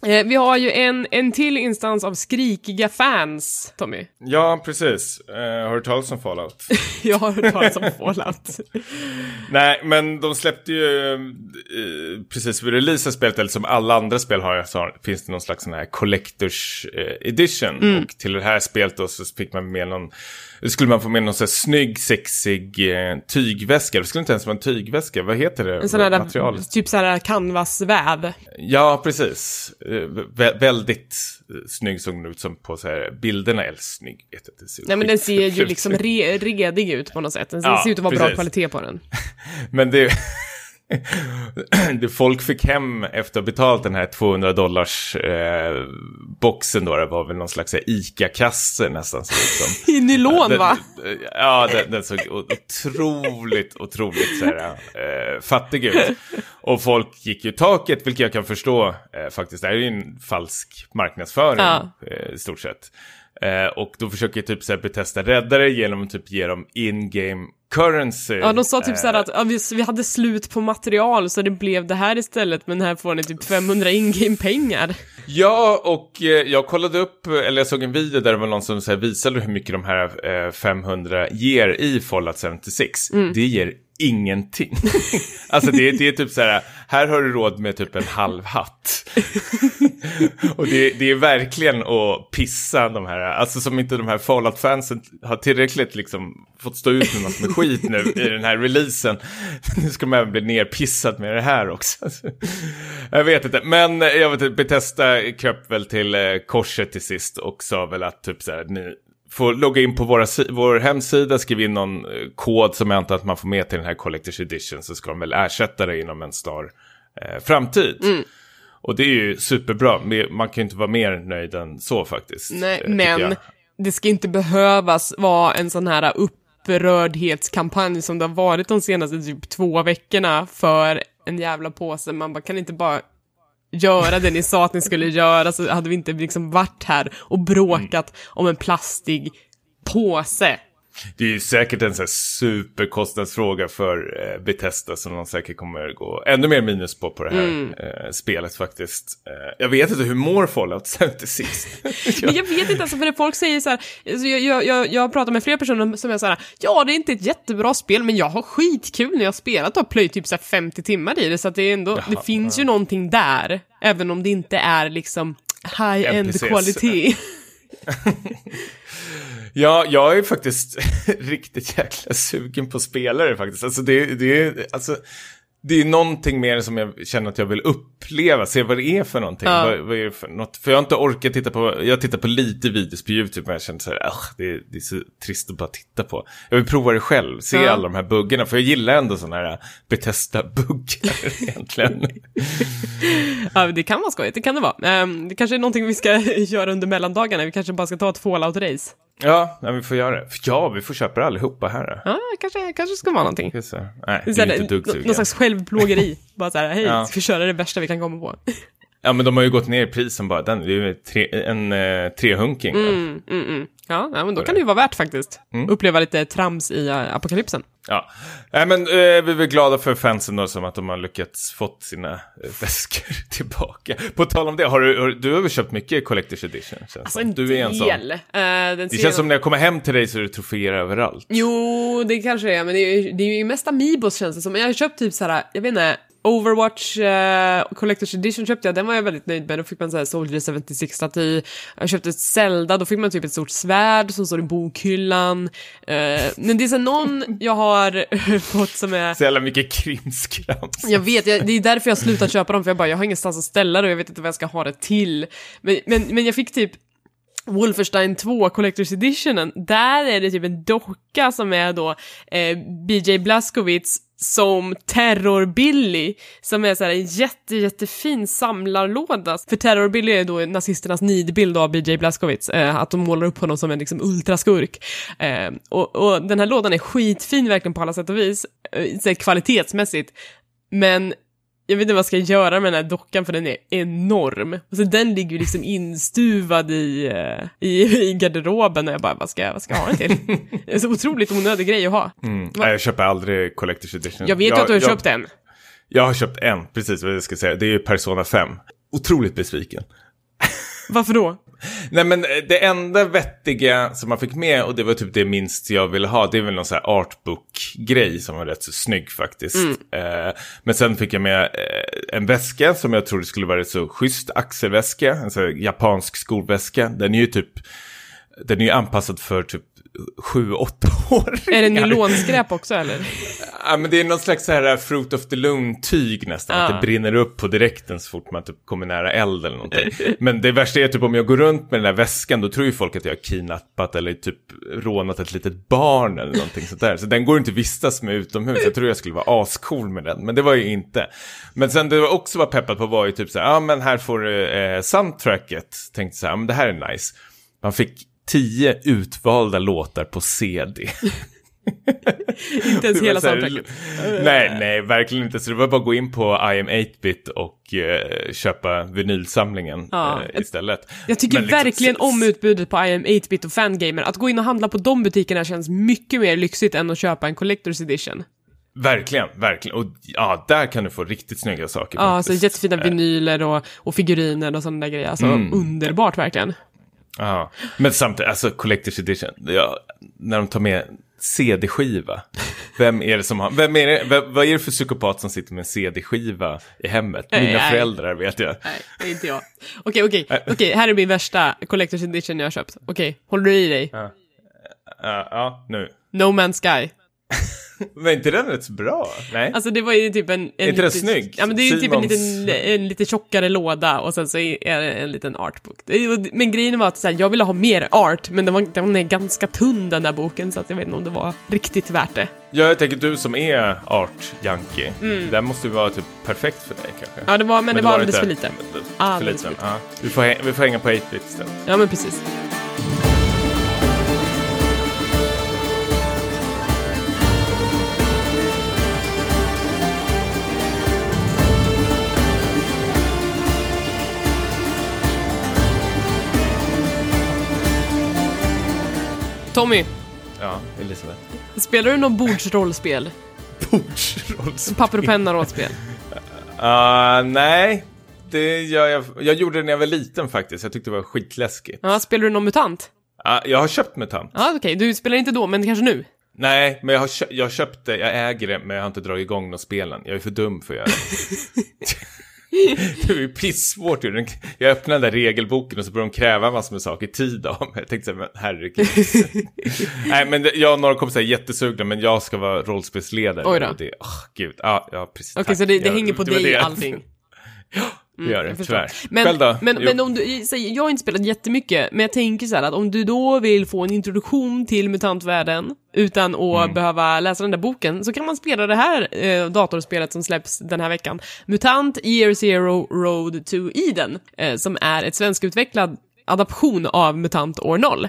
A: Eh, vi har ju en, en till instans av skrikiga fans, Tommy.
B: Ja, precis. Uh, har du talat om Fallout?
A: Jag har hört talas om Fallout.
B: Nej, men de släppte ju uh, precis vid release av spelet, eller som alla andra spel har, så finns det någon slags sån här Collectors uh, Edition.
A: Mm.
B: Och till det här spelet då så fick man med någon, skulle man få med någon sån här snygg, sexig tygväska. Det skulle inte ens vara en tygväska, vad heter det?
A: En sån här,
B: material?
A: typ sån här canvasväv.
B: Ja, precis. Vä väldigt snygg såg den ut som på så här bilderna. Eller snygg, vet jag inte.
A: Nej, men den ser ju liksom re redig ut på något sätt. Den
B: Ja,
A: ser ut att vara bra
B: precis.
A: kvalitet på den.
B: Men det... det folk fick hem efter att ha betalat den här 200 dollars eh, boxen då, det var väl någon slags ICA-kasse nästan. Så liksom.
A: I nylon,
B: den,
A: va?
B: Ja, den, den såg otroligt, otroligt så här, eh, fattig ut. Och folk gick ju taket, vilket jag kan förstå eh, faktiskt. Det här är ju en falsk marknadsföring
A: Ja.
B: eh, i stort sett. Eh, och då försöker typ så här Bethesda rädda det genom att typ ge dem in-game currency.
A: Ja, de sa typ
B: Eh,
A: såhär att ja, vi, vi hade slut på material så det blev det här istället, men här får ni typ 500 in-game pengar.
B: Ja, och eh, jag kollade upp, eller jag såg en video där det var någon som så här, visade hur mycket de här eh, 500 ger i Fallout 76.
A: Mm.
B: Det ger ingenting. alltså det, det är typ så här, här har du råd med typ en halv hatt. och det, det är verkligen att pissa de här, alltså som inte de här Fallout-fansen har tillräckligt liksom fått stå ut med massor med skit nu i den här releasen. nu ska man även bli nerpissad med det här också. jag vet inte, men jag vet inte, Bethesda köp väl till eh, korset till sist och sa väl att typ så här, ni får logga in på våra, vår hemsida, skriva in någon eh, kod som jag antar att man får med till den här Collector's Edition så ska de väl ersätta det inom en snar eh, framtid. Och det är ju superbra, man kan ju inte vara mer nöjd än så faktiskt.
A: Nej,
B: eh,
A: men
B: jag.
A: det ska inte behövas vara en sån här upprördhetskampanj som det har varit de senaste typ två veckorna för en jävla påse. Man bara, kan inte bara göra det ni sa att ni skulle göra så hade vi inte liksom varit här och bråkat om en plastig påse.
B: Det är ju säkert en sån här superkostnadsfråga för eh, Bethesda som de säkert kommer gå ännu mer minus på på det här
A: Mm.
B: eh, spelet faktiskt. Eh, jag vet inte hur mår Fallout 76.
A: Men jag vet inte, alltså för folk säger så här, alltså jag, jag, jag, jag pratar med flera personer som är så här, ja det är inte ett jättebra spel, men jag har skitkul när jag har spelat och har plöjt typ så här 50 timmar i det, så att det är ändå, det finns ju någonting där, även om det inte är liksom high-end kvalitet.
B: Ja, jag är faktiskt riktigt jäkla sugen på spelare faktiskt. Alltså det, det, är, alltså, det är någonting mer som jag känner att jag vill uppleva, se vad det är för någonting.
A: Ja.
B: Vad, vad är det för något? För jag har inte orkat titta på, jag tittar på lite videos på YouTube men jag känner så här, "Ugh, det, är, det är så trist att bara titta på. Jag vill prova det själv, se
A: Ja.
B: alla de här buggarna, för jag gillar ändå sådana här Bethesda-buggar egentligen.
A: ja, det kan vara skojigt, det kan det vara. Ehm, det kanske är någonting vi ska göra under mellandagarna, vi kanske bara ska ta ett fallout-race.
B: Ja, nej, vi får göra det. Ja, vi får köpa det allihopa här.
A: Ja, kanske, kanske ska vara någonting.
B: Nej, det är inte ett dugg
A: nå-
B: sugen.
A: Någon slags självplågeri. Bara så här, hej,
B: Ja.
A: ska vi köra det värsta vi kan komma på?
B: Ja, men de har ju gått ner i prisen bara. Den, det är ju tre, en eh, trehunking.
A: Mm, mm, mm. Ja, ja, men då kan det ju vara värt faktiskt.
B: Mm.
A: Uppleva lite trams i uh, apokalypsen.
B: Ja, Nej, men eh, vi är väl glada för fansen då som att de har lyckats fått sina eh, väskor tillbaka. På tal om det, har du, har, du har väl köpt mycket Collector's Edition? Känns
A: Alltså en
B: du är en sån.
A: del. Den
B: Det känns som när jag kommer hem till dig så är det troféer överallt.
A: Jo, det kanske är, men det är, det är ju mest Amiibos känns det som. Jag har köpt typ så här, jag vet inte, Overwatch uh, Collector's Edition köpte jag, den var jag väldigt nöjd med. Då fick man så här Soldier 76-staty. Jag köpte ett Zelda, då fick man typ ett stort svärd som står i bokhyllan. Eh, men det är så här någon jag har fått som är...
B: Så jävla mycket krimskrams.
A: Jag vet, jag, det är därför jag slutat köpa dem, för jag bara, jag har ingenstans att ställa det och jag vet inte vad jag ska ha det till. Men, men, men jag fick typ Wolfenstein 2 Collector's Editionen, där är det typ en docka som är då eh, BJ Blazkowicz som Terror-Billy, som är så här en jätte, jättefin samlarlåda. För Terror-Billy är då nazisternas nidbild av BJ Blazkowicz, eh, att de målar upp honom som en liksom ultraskurk. Eh, och, och den här lådan är skitfin verkligen på alla sätt och vis, eh, kvalitetsmässigt, men jag vet inte vad jag ska göra med den här dockan för den är enorm. Och så den ligger ju liksom instuvad i, eh, i, i garderoben och jag bara, vad ska, jag- vad ska jag ha den till? Det är så otroligt onödig grej att ha.
B: Mm. Nej, jag köper aldrig Collector's Edition.
A: Jag vet ju att du har köpt en.
B: Jag har köpt en, precis vad jag ska säga. Det är Persona 5. otroligt besviken.
A: Varför då?
B: Nej men eh, det enda vettiga som man fick med och det var typ det minst jag ville ha. Det är väl någon sån här artbook-grej som var rätt så snygg faktiskt. Eh, men sen fick jag med eh, en väska som jag trodde skulle vara rätt så schysst axelväska. En sån här japansk skolväska. Den är ju typ, den är ju anpassad för typ sju, åtta år.
A: Är det nylonskräp också eller?
B: Ja, men det är någon slags så här Fruit of the Loom-tyg nästan. Att
A: Ja.
B: det brinner upp på direkten så fort man typ kommer nära eld eller någonting. Men det värsta är typ om jag går runt med den där väskan, då tror ju folk att jag har kidnappat eller typ rånat ett litet barn eller någonting sånt där. Så den går inte att vistas med utomhus. Jag tror jag skulle vara ascool med den, men det var ju inte. Men sen det jag också var peppad på var ju typ så här, ja men här får du eh, soundtracket. Tänkte så här, men det här är nice. Man fick tio utvalda låtar på CD.
A: Inte ens hela
B: så
A: soundtracket.
B: Nej, nej, verkligen inte. Så det var bara att gå in på I am 8-bit och eh, köpa vinylsamlingen
A: Ja,
B: eh, istället.
A: Jag tycker
B: liksom-
A: verkligen om utbudet på I am 8-bit och Fangamer. Att gå in och handla på de butikerna känns mycket mer lyxigt än att köpa en Collector's Edition.
B: Verkligen, verkligen. Och ja, där kan du få riktigt snygga saker
A: Ja,
B: faktiskt.
A: jättefina
B: Eh,
A: vinyler och, och figuriner och sådana där grejer. Alltså
B: Mm.
A: underbart verkligen.
B: Ja, men samtidigt, alltså Collector's Edition, ja, när de tar med CD-skiva. Vem är det som har, vem är det, vem, vad är det för psykopat som sitter med en CD-skiva i hemmet?
A: Nej,
B: Mina
A: nej.
B: föräldrar vet jag.
A: Nej, det är inte jag. Okej, okej, okej, här är min värsta Collector's Edition jag har köpt. Okej, håller du i dig?
B: Ja, ja, nu.
A: No Man's Sky.
B: Men inte den rätt så bra? Nej.
A: Alltså det var ju typ en... en
B: inte den snygg?
A: Ja men det är ju typ en liten, en lite tjockare låda och sen så är det en liten artbook. Det Men grejen var att så här, jag ville ha mer art, men den, var, den är ganska tunn den där boken så att jag vet inte om det var riktigt värt det.
B: Ja, jag tänker du som är art-junkie. Det här måste ju vara typ perfekt för dig kanske.
A: Ja, det var, men, det var alldeles för lite.
B: För
A: Alldeles
B: lite.
A: för lite.
B: Ja. Vi, får vi får hänga på 8-bit istället.
A: Ja men precis. Tommy,
B: Ja, Elisabeth.
A: spelar du något bordsrollspel?
B: Bordsrollspel.
A: Papper och penna-rollspel?
B: Uh, nej, det gör jag. Jag gjorde det när jag var liten faktiskt. Jag tyckte det var skitläskigt.
A: Ja, spelar du någon MUTANT?
B: Ja, jag har köpt Mutant.
A: Ja, okej, du spelar inte då, men kanske nu?
B: Nej, men jag har, kö- jag har köpt det, jag äger det, men jag har inte dragit igång någon spelen. Jag är för dum för att göra det. det är ju pissvårt ju. Jag öppnade den där regelboken och så började de kräva massor med saker tid av mig. Jag tänkte så här, men herregud. Nej, men jag och några kompisar är jättesugna, men jag ska vara rollspelsledare.
A: Oj då.
B: Och det, åh, gud. Ja, ja, precis.
A: Okej,
B: tack.
A: så det, det
B: Jag-
A: hänger på
B: det var
A: dig
B: det.
A: allting?
B: Det gör det, tyvärr.
A: Men,
B: Själv då?
A: men, men om du, säg, jag har inte spelat jättemycket, men jag tänker så här att om du då vill få en introduktion till mutantvärlden utan att
B: Mm.
A: behöva läsa den där boken, så kan man spela det här eh, datorspelet som släpps den här veckan. Mutant Year Zero Road to Eden, eh, som är ett svenskutvecklad adaption av Mutant År 0.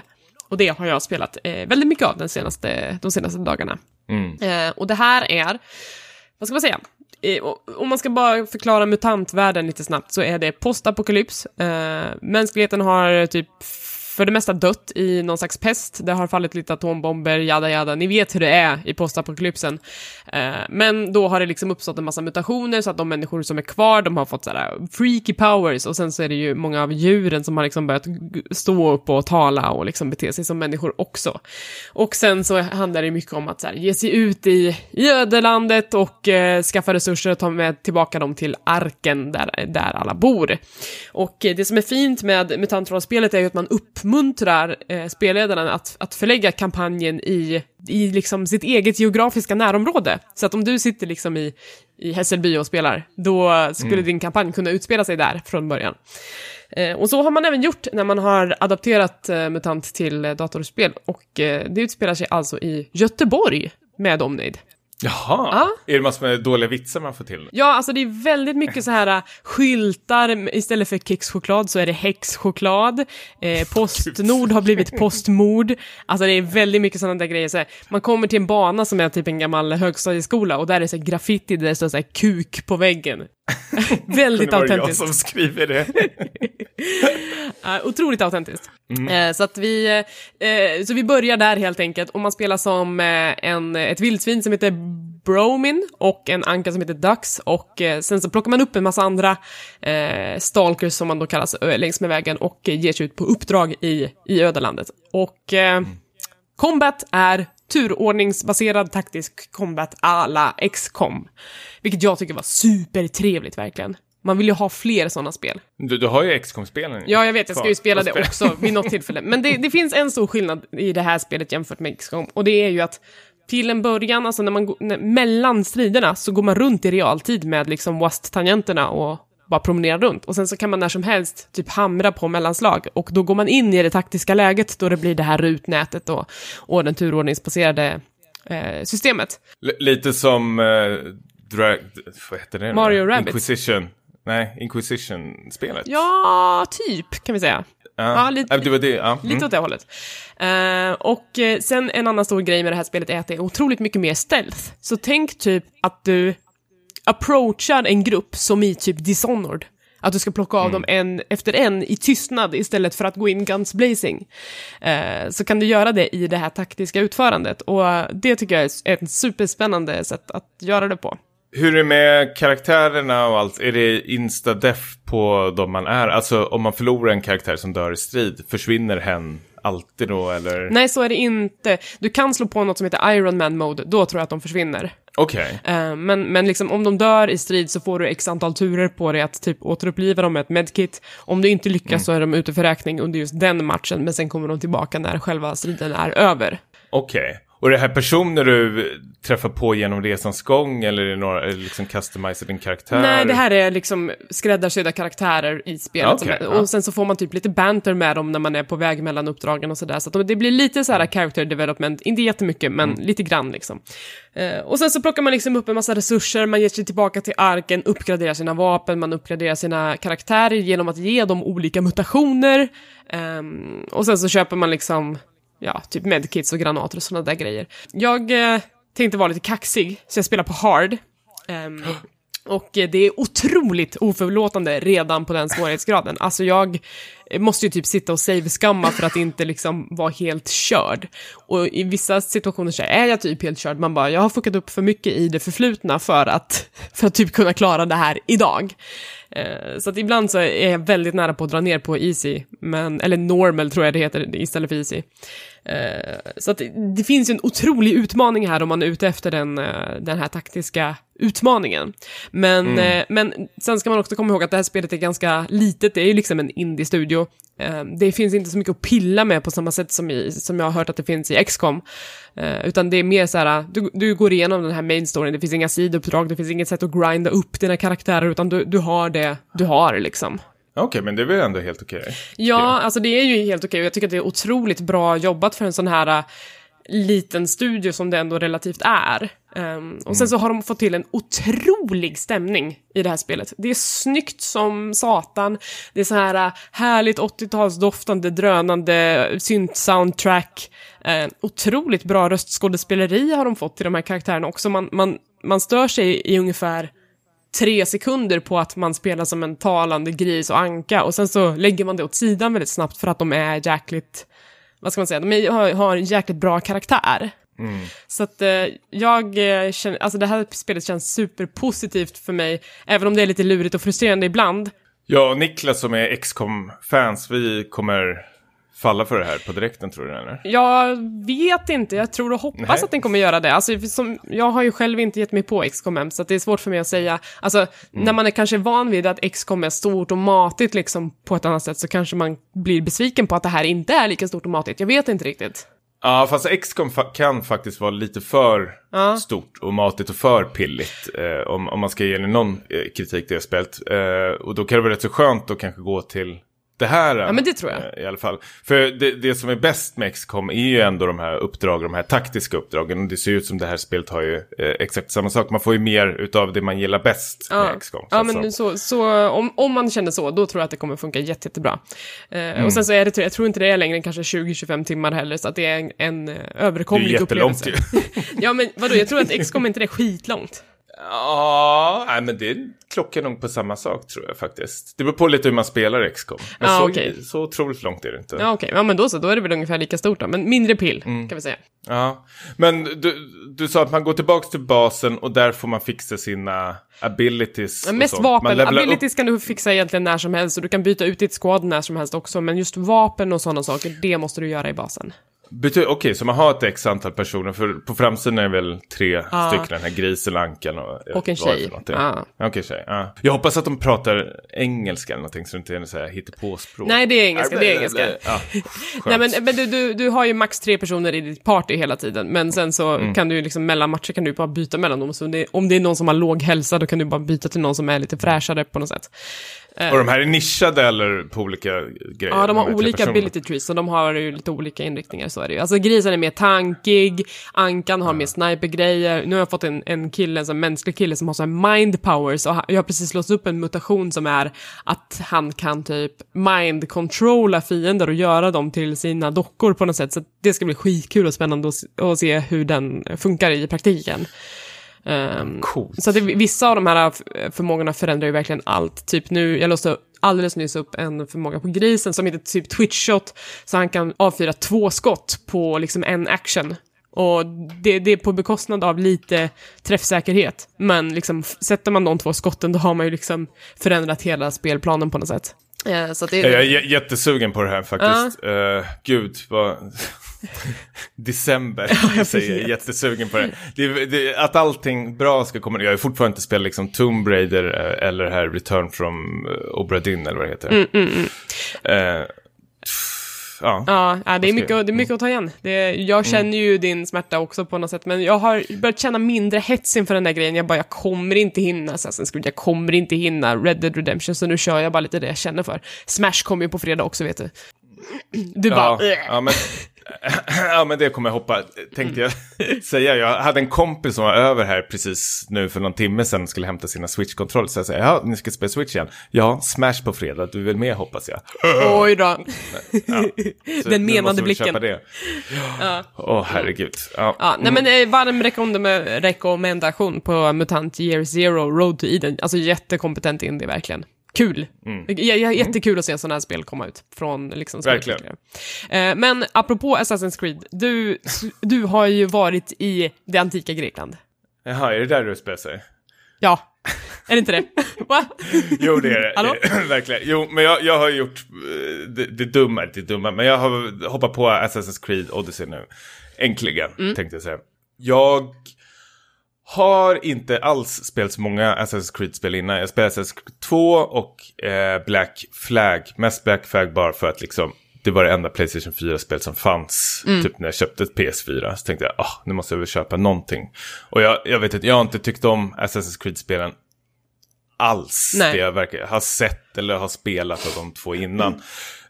A: Och det har jag spelat eh, väldigt mycket av den senaste, de senaste dagarna.
B: Mm.
A: Eh, och det här är, vad ska man säga? Eh, om man ska bara förklara mutantvärlden lite snabbt så är det postapokalyps. Eh, mänskligheten har typ för det mesta dött i någon slags pest. Det har fallit lite atombomber, jada jada. Ni vet hur det är i postapokalypsen. Eh, men då har det liksom uppstått en massa mutationer så att de människor som är kvar, de har fått sådär uh, freaky powers och sen så är det ju många av djuren som har liksom börjat stå upp och tala och liksom bete sig som människor också. Och sen så handlar det mycket om att så här, ge sig ut i, i ödelandet och eh, skaffa resurser och ta med tillbaka dem till arken där, där alla bor. Och eh, det som är fint med mutantrollspelet är ju att man uppmuntrar eh, spelledaren att, att förlägga kampanjen i, i liksom sitt eget geografiska närområde. Så att om du sitter liksom i, i Hässelby och spelar, då skulle din kampanj kunna utspela sig där från början. Eh, och så har man även gjort när man har adapterat eh, MUTANT till eh, datorspel. Och eh, det utspelar sig alltså i Göteborg med omnejd.
B: Jaha,
A: Ja.
B: är det massor med dåliga vitsar man får till?
A: Ja, alltså det är väldigt mycket så här äh, skyltar, istället för kexchoklad så är det häxchoklad. Eh, Postnord har blivit Postmord. Alltså det är väldigt mycket sådana där grejer. Så här, man kommer till en bana som är typ en gammal högstadieskola och där är det så här graffiti där det står så här kuk på väggen. väldigt
B: var jag
A: autentiskt.
B: som skriver det.
A: Uh, otroligt autentiskt. Eh, så att vi, eh, så vi börjar där helt enkelt och man spelar som eh, en, ett vildsvin som heter Bromin och en anka som heter Dux och sen så plockar man upp en massa andra stalkers som man då kallas längs med vägen och ger sig ut på uppdrag i, i ödelandet. Och eh, combat är turordningsbaserad taktisk combat alla XCOM. Vilket jag tycker var supertrevligt verkligen. Man vill ju ha fler sådana spel.
B: Du, du har ju XCOM-spelen.
A: Ja, jag vet, jag ska ju spela det också vid något tillfälle. Men det, det finns en stor skillnad i det här spelet jämfört med XCOM, och det är ju att till en början, alltså när man går, när, mellan striderna, så går man runt i realtid med liksom WASD-tangenterna och bara promenerar runt. Och sen så kan man när som helst typ hamra på mellanslag, och då går man in i det taktiska läget då det blir det här rutnätet och, och den turordningsbaserade eh, systemet.
B: L- lite som... Uh, drag... Vad heter det?
A: Mario Rabbids.
B: Inquisition. Nej, Inquisition-spelet.
A: Ja, typ, kan vi säga.
B: Ja,
A: lite-
B: det var det. Ja.
A: Lite
B: Mm.
A: åt det hållet. Eh, och eh, sen en annan stor grej med det här spelet är att det är otroligt mycket mer stealth. Så tänk typ att du approachar en grupp som i typ Dishonored. Att du ska plocka av dem en efter en i tystnad istället för att gå in guns blazing. Eh, så kan du göra det i det här taktiska utförandet. Och det tycker jag är ett superspännande sätt att göra det på.
B: Hur är det med karaktärerna och allt? Är det insta-deff på de man är? Alltså om man förlorar en karaktär som dör i strid, försvinner hen alltid då eller?
A: Nej, så är det inte. Du kan slå på något som heter Iron Man Mode, då tror jag att de försvinner.
B: Okej.
A: Eh, men, men liksom om de dör i strid så får du x antal turer på dig att typ återuppliva dem med ett medkit. Om du inte lyckas så är de ute för räkning under just den matchen, men sen kommer de tillbaka när själva striden är över.
B: Okej. Och det här personer du träffar på genom resans gång eller är det några, är det liksom customized din karaktär?
A: Nej, det här är liksom skräddarsydda karaktärer i spelet.
B: Okej,
A: som,
B: ja.
A: och sen så får man typ lite banter med dem när man är på väg mellan uppdragen och sådär. Så att det blir lite så här character development, inte jättemycket, men
B: Mm.
A: lite grann liksom. Eh, och sen så plockar man liksom upp en massa resurser, man ger sig tillbaka till arken, uppgraderar sina vapen, man uppgraderar sina karaktärer genom att ge dem olika mutationer. Ehm, och sen så köper man liksom, ja, typ medkits och granater och sådana där grejer. Jag eh, tänkte vara lite kaxig, så jag spelar på hard. Ehm, och eh, det är otroligt oförlåtande redan på den svårighetsgraden. Alltså jag måste ju typ sitta och save-skamma för att inte liksom vara helt körd. Och i vissa situationer så är jag typ helt körd. Man bara, jag har fuckat upp för mycket i det förflutna för att, för att typ kunna klara det här idag. Eh, Så att ibland så är jag väldigt nära på att dra ner på easy, men, eller normal tror jag det heter istället för easy. Eh, Så att det, finns en otrolig utmaning här om man är ute efter den, eh, den här taktiska utmaningen. Men, eh, men sen ska man också komma ihåg att det här spelet är ganska litet, det är ju liksom en indie-studio. Det finns inte så mycket att pilla med på samma sätt som, i, som jag har hört att det finns i XCOM. Utan det är mer så här, du, du går igenom den här main storyn, det finns inga sidouppdrag, det finns inget sätt att grinda upp dina karaktärer, utan du, du har det du har liksom.
B: Okej, men det är väl ändå helt okej?
A: Ja, alltså det är ju helt okej och jag tycker att det är otroligt bra jobbat för en sån här äh, liten studio som det ändå relativt är. Ehm, och sen så har de fått till en otrolig stämning i det här spelet. Det är snyggt som satan, det är så här äh, härligt 80-talsdoftande, drönande synt-soundtrack. Uh, otroligt bra röstskådespeleri har de fått till de här karaktärerna också. Man, man, man stör sig i ungefär tre sekunder på att man spelar som en talande gris och anka och sen så lägger man det åt sidan väldigt snabbt för att de är jäkligt, vad ska man säga, de är, har, har en jäkligt bra karaktär. Så att eh, jag eh, känner, alltså det här spelet känns superpositivt för mig, även om det är lite lurigt och frustrerande ibland.
B: Jag och Niklas som är XCOM-fans, vi kommer falla för det här på direkten tror du eller?
A: Jag vet inte, jag tror och hoppas
B: Nej.
A: att den kommer göra det. Alltså, som, jag har ju själv inte gett mig på än, så att det är svårt för mig att säga. Alltså, när man är kanske van vid att XCOM är stort och matigt liksom, på ett annat sätt, så kanske man blir besviken på att det här inte är lika stort och matigt. Jag vet inte riktigt.
B: Ja, fast XCOM fa- kan faktiskt vara lite för
A: Ja.
B: stort och matigt och för pilligt. Eh, om, om man ska ge någon eh, kritik till det spelet. Eh, och då kan det vara rätt så skönt att kanske gå till det här.
A: Ja, men det tror jag.
B: eh, I alla fall. För det, det som är bäst med XCOM är ju ändå de här uppdragen, de här taktiska uppdragen. Det ser ut som det här spelet har ju eh, exakt samma sak. Man får ju mer utav det man gillar bäst med XCOM.
A: ja men
B: så.
A: så, så om, om man känner så, då tror jag att det kommer funka jätte, jättebra. Eh,
B: Mm.
A: Och sen så är det, jag tror inte det är längre än kanske 20-25 timmar heller, så att det är en, en eh,
B: Det är
A: överkomlig
B: jättelångt
A: upplevelse.
B: ju.
A: Ja, men vadå, jag tror att XCOM inte är skitlångt.
B: Ja, nej, men det klockar nog på samma sak tror jag faktiskt. Det beror på lite hur man spelar XCOM. Men
A: Ja,
B: så,
A: okej.
B: så otroligt långt är det inte.
A: Ja, okej. Ja, men då så. Då är det väl ungefär lika stort då. Men mindre pill,
B: Mm.
A: kan vi säga.
B: Ja, men du, du sa att man går tillbaka till basen och där får man fixa sina abilities.
A: Ja, mest vapen.
B: upp-
A: Abilities kan du fixa egentligen när som helst och du kan byta ut ditt squad när som helst också. Men just vapen och sådana saker, det måste du göra i basen.
B: Okej, så man har ett x antal personer, för på framsidan är det väl tre stycken, den här grisen, ankan och...
A: Och en tjej. Ja.
B: Okej, tjej. Ja. Jag hoppas att de pratar engelska eller någonting, så det inte är så här hittepåspråk.
A: Nej, det är engelska, det är engelska.
B: Ja,
A: Nej, men, men du, du, du har ju max tre personer i ditt party hela tiden, men sen så
B: Mm.
A: kan du ju liksom mellan matcher kan du bara byta mellan dem. Så det, om det är någon som har låg hälsa, då kan du bara byta till någon som är lite fräschare på något sätt.
B: Och de här är nischade eller på olika grejer?
A: Ja, de har olika ability trees, så de har ju lite olika inriktningar, så är det ju. Alltså grisen är mer tankig, ankan har mer snipergrejer, nu har jag fått en, en kille, en sån mänsklig kille som har så här mind powers, och jag har precis låst upp en mutation som är att han kan typ mind-controlla fiender och göra dem till sina dockor på något sätt, så det ska bli skitkul och spännande att se hur den funkar i praktiken.
B: Coolt.
A: så att det, vissa av de här f- förmågorna förändrar ju verkligen allt. Typ nu, jag låste alldeles nyss upp en förmåga på grisen som heter typ twitch shot, så han kan avfyra två skott på liksom en action. Och det, det är på bekostnad av lite träffsäkerhet. Men liksom, sätter man de två skotten, då har man ju liksom förändrat hela spelplanen på något sätt. Eh, så det,
B: Ja, Jag är jättesugen på det här faktiskt. Eh, gud, vad... December, jag säger jag jättesugen på det. det, det att allting bra ska komma. Jag har fortfarande inte spelat liksom Tomb Raider eh, eller här Return from uh, Obra Dinn eller vad det heter. Eh, pff, ja.
A: Ja, ja, det, är mycket, det är mycket att ta igen. Det, jag känner ju din smärta också på något sätt, men jag har börjat känna mindre hets inför den där grejen. Jag bara, jag kommer inte hinna Assassin's Creed, jag kommer inte hinna Red Dead Redemption, så nu kör jag bara lite det jag känner för. Smash kommer ju på fredag också, vet du. Du bara,
B: ja, men, ja, men det kommer jag hoppa, tänkte jag säga. Jag hade en kompis som var över här precis nu för någon timme sedan och skulle hämta sina Switch-kontroller. Så jag säger, ja, ni ska spela Switch igen. Ja, Smash på fredag, du är väl med hoppas jag.
A: oj då.
B: Ja.
A: Den menande blicken.
B: Köpa det. Åh, herregud. Ja.
A: Ja, nej men eh, varm rekommend- rekommendation på MUTANT Year Zero, Road to Eden. Alltså jättekompetent indie, verkligen. Kul.
B: Mm.
A: J- j- jättekul att se sådana här spel komma ut från liksom
B: Verkligen.
A: Eh, men apropå Assassin's Creed, du, du har ju varit i det antika Grekland.
B: Jaha, är det där du spelar sig?
A: Ja, är det inte det? Va?
B: Jo, det är det.
A: Hallå?
B: Verkligen. Jo, men jag, jag har gjort eh, det, det dumma, det dumma, men jag har hoppat på Assassin's Creed Odyssey nu. Äntligen,
A: Mm.
B: tänkte jag säga. Jag har inte alls spelat så många Assassin's Creed-spel innan. Jag spelade Assassin's Creed 2 och eh, Black Flag. Mest Black Flag bara för att liksom det var det enda Playstation 4-spel som fanns.
A: Mm.
B: Typ när jag köpte ett PS4. Så tänkte jag, ah, nu måste jag väl köpa någonting. Och jag, jag vet inte, jag har inte tyckt om Assassin's Creed-spelen alls.
A: Nej.
B: Det jag verkar ha sett eller har spelat av de två innan.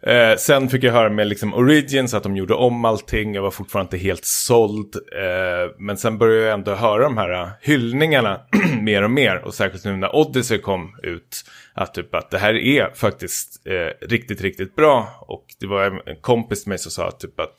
B: Eh, sen fick jag höra med liksom Origins att de gjorde om allting. Jag var fortfarande inte helt såld. Eh, men sen började jag ändå höra de här eh, hyllningarna mer och mer. Och särskilt nu när Odyssey kom ut. Att typ att det här är faktiskt eh, riktigt, riktigt bra. Och det var en en kompis till mig som sa typ att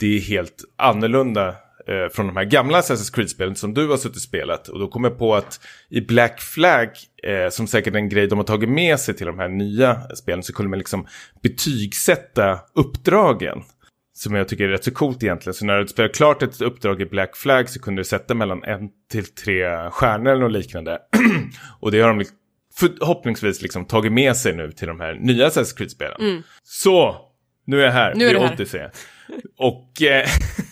B: det är helt annorlunda eh, från de här gamla Assassin's Creed-spelen som du har suttit och spelat. Och då kom jag på att i Black Flag, eh, som säkert är en grej de har tagit med sig till de här nya spelen, så kunde man liksom betygsätta uppdragen. Som jag tycker är rätt så coolt egentligen. Så när du spelar klart ett uppdrag i Black Flag så kunde du sätta mellan en till tre stjärnor eller något liknande. och det har de liksom förhoppningsvis liksom tagit med sig nu till de här nya Assassin's Creed-spelen. Så, nu är jag här.
A: Nu är här.
B: Odyssey. Och eh,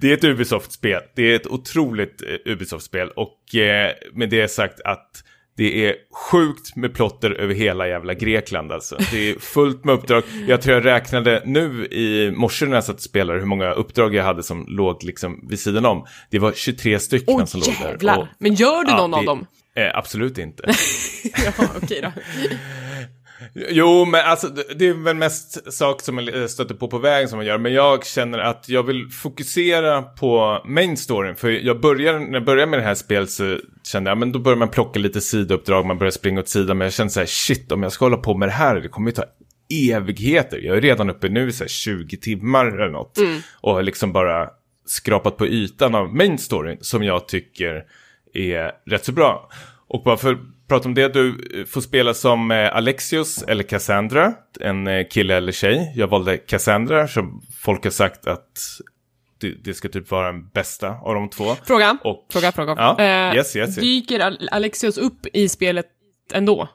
B: det är ett Ubisoft-spel. Det är ett otroligt eh, Ubisoft-spel. Och eh, med det sagt att det är sjukt med plotter över hela jävla Grekland alltså. Det är fullt med uppdrag. Jag tror jag räknade nu i morse när jag satt och spelade hur många uppdrag jag hade som låg liksom vid sidan om. Det var 23 stycken
A: Åh
B: som låg där.
A: jävlar!
B: Och-
A: Men gör du
B: Ja,
A: någon
B: det-
A: av dem?
B: Eh, absolut inte.
A: ja, okej då.
B: Jo, men alltså det- är väl mest saker som man stöter på på vägen som man gör. Men jag känner att jag vill fokusera på main storyn. För jag börjar, när jag började med det här spelet så kände jag, men då börjar man plocka lite sidouppdrag, man börjar springa åt sidan. Men jag kände så här, shit, om jag ska hålla på med det här, det kommer ju ta evigheter. Jag är redan uppe nu så här 20 timmar eller något. Och har liksom bara skrapat på ytan av main storyn som jag tycker är rätt så bra. Och bara för prata om det, du eh, får spela som eh, Alexios eller Cassandra, en eh, kille eller tjej. Jag valde Cassandra som folk har sagt att det, det ska typ vara den bästa av de två.
A: Fråga,
B: Och-
A: fråga, fråga.
B: Ja,
A: Eh,
B: yes, yes, yes.
A: Dyker Al- Alexios upp i spelet ändå?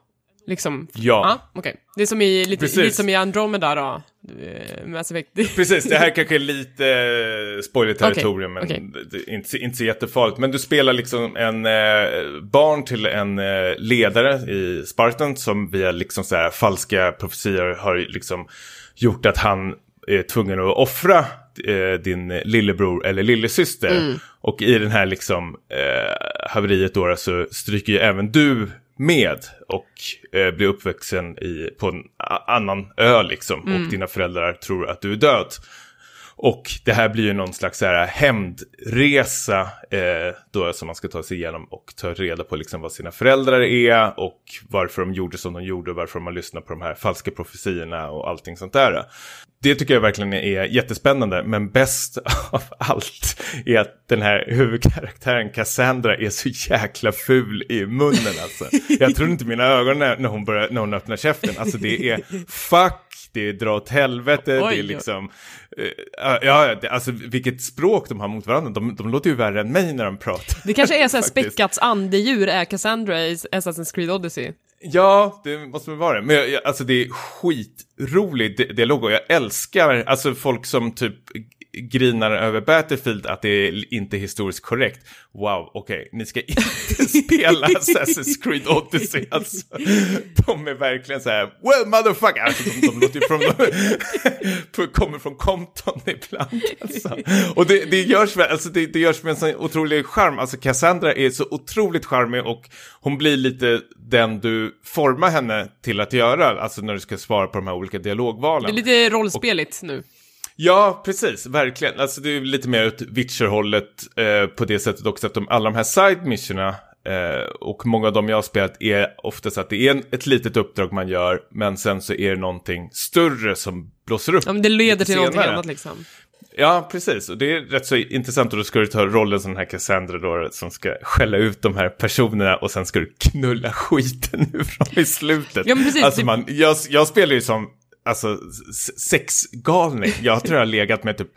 A: Liksom?
B: Ja.
A: Ja, okej. Det är som i, lite,
B: Precis.
A: lite som i Andromeda då, eh, Mass Effect.
B: Precis, det här kanske är lite eh, spoiler-territorium,
A: Okej,
B: men
A: okej.
B: det är inte, inte så jättefarligt. Men du spelar liksom en eh, barn till en eh, ledare i Spartan som via liksom så här falska profetior har liksom gjort att han är tvungen att offra eh, din lillebror eller lillasyster.
A: Mm.
B: Och i den här liksom eh, haveriet då så stryker ju även du med och eh, blir uppvuxen i, på en annan ö liksom.
A: Mm.
B: Och dina föräldrar tror att du är död. Och det här blir ju någon slags så här hämndresa eh, då som man ska ta sig igenom och ta reda på liksom vad sina föräldrar är och varför de gjorde som de gjorde och varför de har lyssnat på de här falska profetiorna och allting sånt där. Det tycker jag verkligen är jättespännande, men bäst av allt är att den här huvudkaraktären Cassandra är så jäkla ful i munnen alltså. Jag tror inte mina ögon när, när, hon, börjar, när hon öppnar käften. Alltså det är fuck, det är dra åt helvete, det
A: Oj,
B: är
A: oj.
B: liksom... eh, ja, det, alltså vilket språk de har mot varandra. De, de låter ju värre än mig när de pratar.
A: Det kanske är så här späckats andedjur är Cassandra i Assassin's Creed Odyssey.
B: Ja, det måste väl vara det. Men jag, alltså det är skitrolig di- dialog och jag älskar alltså folk som typ grinar över Battlefield att det är inte historiskt korrekt. Wow, okej, ni ska inte spela Assassin's Creed Odyssey alltså. De är verkligen så här, well motherfucker, alltså de, de låter ju från, kommer från Compton ibland. Alltså. Och det, det görs väl, alltså det, det görs med en sån otrolig charm, alltså Cassandra är så otroligt charmig och hon blir lite den du formar henne till att göra, alltså när du ska svara på de här olika
A: Det
B: dialogvalen.
A: är lite rollspeligt nu.
B: Ja, precis, verkligen. Alltså det är lite mer åt Witcher-hållet eh, på det sättet också att de, alla de här side missionerna eh, och många av dem jag har spelat är oftast att det är en, ett litet uppdrag man gör men sen så är det någonting större som blåser upp.
A: Ja, men det leder till någonting annat liksom.
B: Ja, precis. Och det är rätt så intressant och då ska du ta rollen som den här Cassandra då som ska skälla ut de här personerna och sen ska du knulla skiten ur dem i slutet.
A: Ja, precis.
B: Alltså man, jag, jag spelar ju som alltså, sexgalning. Jag tror jag har legat med typ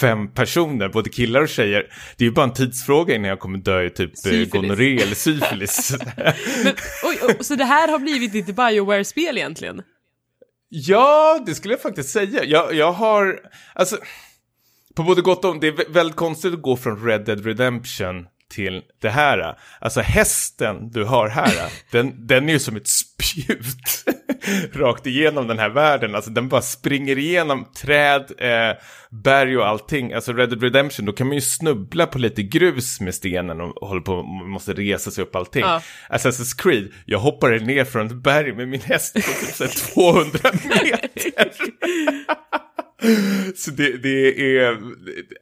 B: fem personer, både killar och tjejer. Det är ju bara en tidsfråga innan jag kommer dö i typ eh,
A: Syfilis.
B: gonorré eller syfilis.
A: Men, oj, oj, så det här har blivit ditt Bioware-spel egentligen?
B: Ja, det skulle jag faktiskt säga. Jag, jag har, alltså, på både gott och ont, det är vä- väldigt konstigt att gå från Red Dead Redemption till det här. Alltså hästen du har här, den, den är ju som ett spjut rakt igenom den här världen. Alltså den bara springer igenom träd, eh, berg och allting. Alltså Red Dead Redemption, då kan man ju snubbla på lite grus med stenen och håller på, måste resa sig upp allting.
A: Ja.
B: Assassin's Creed, jag hoppade ner från ett berg med min häst på typ så här 200 meter. Så det, det är,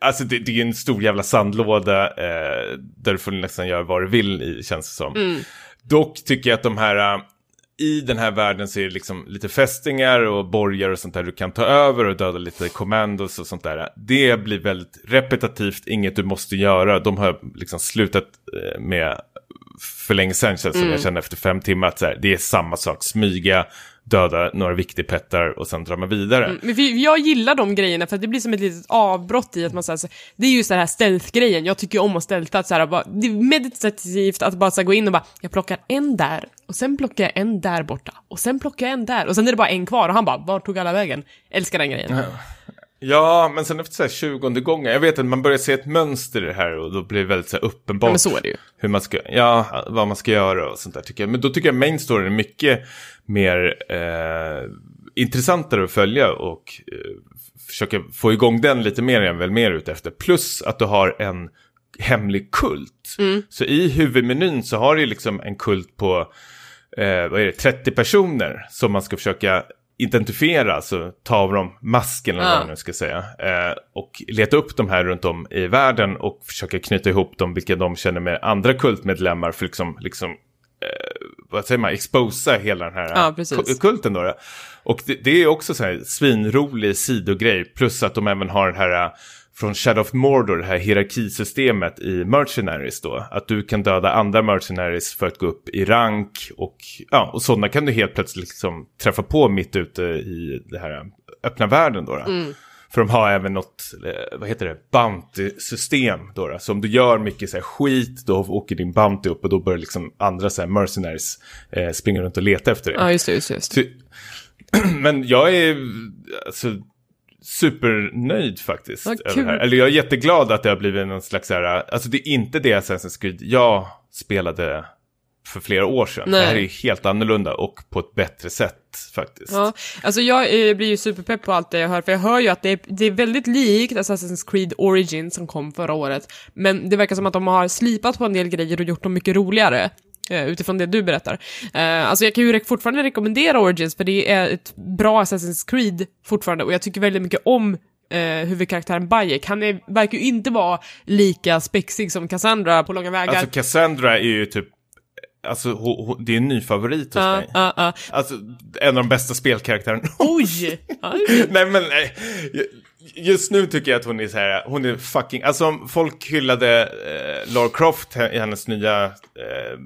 B: alltså det, det är en stor jävla sandlåda eh, där du får nästan göra vad du vill i, känns det som. Dock tycker jag att de här, eh, i den här världen så är det liksom lite fästingar och borgar och sånt där du kan ta över och döda lite commandos och sånt där. Det blir väldigt repetitivt, inget du måste göra. De har liksom slutat eh, med för länge sedan känns det som jag kände efter fem timmar att här, det är samma sak, smyga, döda några viktigpettar och sen drar man vidare.
A: Men för jag gillar de grejerna för att det blir som ett litet avbrott i att man säger det är just den här stealth-grejen, jag tycker om att stealtha, att så här, bara, det är meditativt att bara så här, gå in och bara, jag plockar en där, och sen plockar jag en där borta, och sen plockar jag en där, och sen är det bara en kvar, och han bara, vart tog alla vägen? Älskar den grejen.
B: Ja, men sen efter så här 20 gånger, jag vet att man börjar se ett mönster i det här och då blir det väldigt så här uppenbart
A: Ja, men så är det ju.
B: hur man ska, ja, vad man ska göra och sånt där tycker jag. Men då tycker jag main story är mycket mer eh, intressantare att följa och eh, försöka få igång den lite mer än väl mer ute efter. Plus att du har en hemlig kult. Så i huvudmenyn så har du liksom en kult på eh, vad är det, 30 personer som man ska försöka identifiera, alltså ta av dem masken eller
A: Ja.
B: vad man nu ska säga. Eh, och leta upp de här runt om i världen och försöka knyta ihop dem, vilka de känner med andra kultmedlemmar för liksom, liksom eh, vad säger man, exposa hela den här
A: Ja,
B: kulten då. Och det, det är också så här svinrolig sidogrej, plus att de även har den här från Shadow of Mordor, det här hierarkisystemet i Mercenaries då. Att du kan döda andra Mercenaries för att gå upp i rank och, ja, och sådana kan du helt plötsligt liksom träffa på mitt ute i det här öppna världen då. då.
A: Mm.
B: För de har även något, eh, vad heter det, bounty-system då, då. Så om du gör mycket så här skit, då åker din bounty upp och då börjar liksom andra så här mercenaries eh, springa runt och leta efter det.
A: Ja, just det, just det. Just det.
B: Så, men jag är alltså, supernöjd faktiskt. Över det här. Eller jag är jätteglad att det har blivit någon slags så här, alltså det är inte det Assassin's Creed jag spelade för flera år sedan.
A: Nej.
B: Det här är helt annorlunda och på ett bättre sätt faktiskt.
A: Ja, alltså jag eh, blir ju superpepp på allt det jag hör, för jag hör ju att det är, det är väldigt likt Assassin's Creed Origins som kom förra året, men det verkar som att de har slipat på en del grejer och gjort dem mycket roligare. Eh, Utifrån det du berättar. Eh, alltså jag kan ju fortfarande rekommendera Origins, för det är ett bra Assassin's Creed fortfarande, och jag tycker väldigt mycket om eh, huvudkaraktären Bayek. Han är, verkar ju inte vara lika spexig som Cassandra på långa vägar.
B: Alltså Cassandra är ju typ, alltså det är en ny favorit hos
A: Ja,
B: mig.
A: ja, ja.
B: Alltså en av de bästa spelkaraktärerna.
A: Oj!
B: Nej men nej. Just nu tycker jag att hon är så här, hon är fucking, alltså om folk hyllade eh, Lara Croft i hennes nya, eh,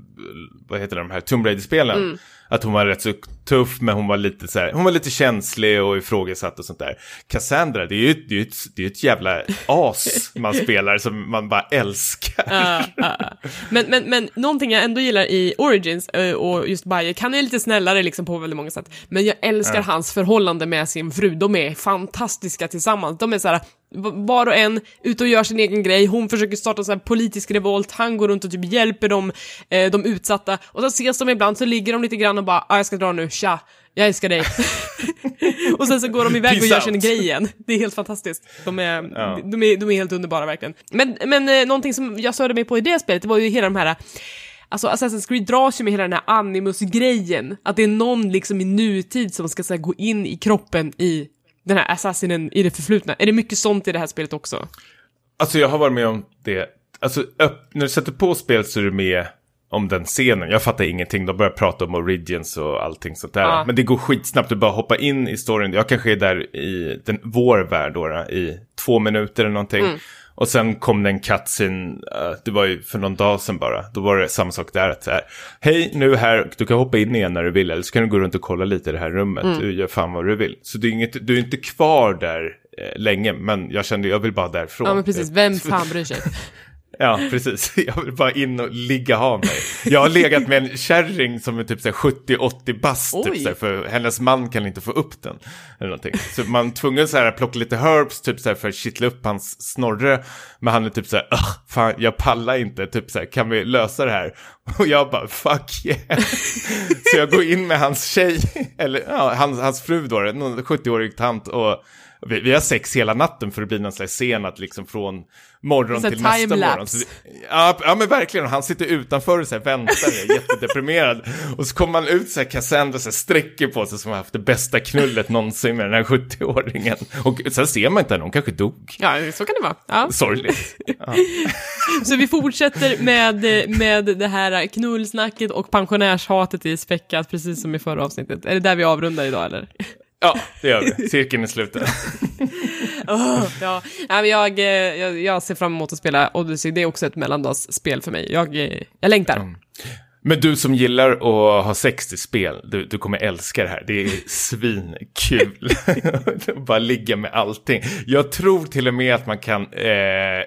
B: vad heter det, de här, Tomb Raider-spelen.
A: Mm.
B: Att hon var rätt så tuff men hon var lite så här, hon var lite känslig och ifrågasatt och sånt där. Cassandra, det är ju det är ett, det är ett jävla as man spelar som man bara älskar.
A: Ja, ja, ja. Men, men, men någonting jag ändå gillar i Origins eh, och just Bayek, han är lite snällare liksom på väldigt många sätt. Men jag älskar hans förhållande med sin fru, de är fantastiska tillsammans. De är så här, var och en ute och gör sin egen grej, hon försöker starta så här politisk revolt, han går runt och typ hjälper dem, eh, de utsatta, och så ses de ibland så ligger de lite grann och bara ah, jag ska dra nu, tja, jag älskar dig. och sen så går de iväg och
B: Peace
A: gör sin
B: out.
A: grej igen. Det är helt fantastiskt. De är,
B: Ja.
A: de är, de är helt underbara verkligen. Men, men eh, någonting som jag störde mig på i det spelet, det var ju hela de här Alltså Assassin's Creed dras ju med hela den här animus-grejen, att det är någon liksom i nutid som ska så här, gå in i kroppen i den här assassinen i det förflutna. Är det mycket sånt i det här spelet också?
B: Alltså jag har varit med om det. Alltså när du sätter på spelet så är du med om den scenen. Jag fattar ingenting. De börjar prata om origins och allting sånt där.
A: Ja.
B: Men det går skitsnabbt. Du bara hoppa in i storyn. Jag kanske är där i den, vår värld då, i två minuter eller någonting. Och sen kom det en cutscene, uh, det var ju för någon dag sedan bara. Då var det samma sak där. Att så här, Hej, nu är här, du kan hoppa in igen när du vill. Eller så kan du gå runt och kolla lite i det här rummet. Du gör fan vad du vill. Så du är, inget, du är inte kvar där eh, länge. Men jag kände, jag vill bara därifrån.
A: Ja men precis, vem fan bryr sig?
B: Ja, precis. Jag vill bara in och ligga ha mig. Jag har legat med en kärring som är typ så här 70-80 bast,
A: Oj.
B: typ så här, för hennes man kan inte få upp den. Eller någonting. Så man är tvungen så här att plocka lite herbs, typ så här för att kittla upp hans snorre. Men han är typ så här, "Ugh, fan jag pallar inte, typ så här, kan vi lösa det här? Och jag bara, fuck yeah. så jag går in med hans tjej, eller ja, hans, hans fru då, någon 70-årig tant och vi, vi har sex hela natten för att bli någon slags scen att liksom från morgon
A: Så här
B: till nästa morgon. Så vi, ja, ja, men verkligen. Han sitter utanför och så här väntar, är jättedeprimerad. Och så kommer man ut så här, Cassandra så här, sträcker på sig som har haft det bästa knullet någonsin med den här 70-åringen. Och sen ser man inte henne, hon kanske dog.
A: Ja, så kan det vara. Ja.
B: Sorgligt.
A: Så vi fortsätter med, med det här knullsnacket och pensionärshatet i späckat, precis som i förra avsnittet. Är det där vi avrundar idag eller?
B: Ja, det gör vi. Cirkeln är sluten.
A: Åh, ja, jag, eh, jag, jag ser fram emot att spela Odyssey, det är också ett mellandagsspel för mig. Jag, eh, jag längtar.
B: Men du som gillar att ha sex i spel, du, du kommer älska det här. Det är svinkul. Bara ligga med allting. Jag tror till och med att man kan eh,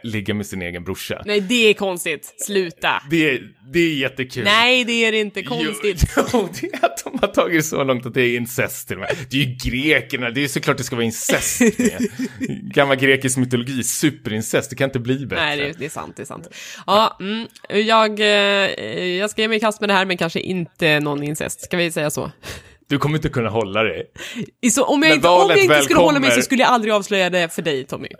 B: ligga med sin egen brorsa.
A: Nej, det är konstigt. Sluta.
B: Det, är- det är jättekul.
A: Nej, det är det inte. Konstigt.
B: Jo, jo, det är att de har tagit så långt att det är incest till och med. Det är ju grekerna, det är såklart det ska vara incest. Gammal grekisk mytologi, superincest, det kan inte bli bättre.
A: Nej, det, är- det är sant, det är sant. Ja, mm, jag, eh, jag ska ge mig kast med det här, men kanske inte någon incest. Ska vi säga så?
B: Du kommer inte kunna hålla dig.
A: Så, om jag inte, om jag inte skulle hålla mig så skulle jag aldrig avslöja det för dig, Tommy.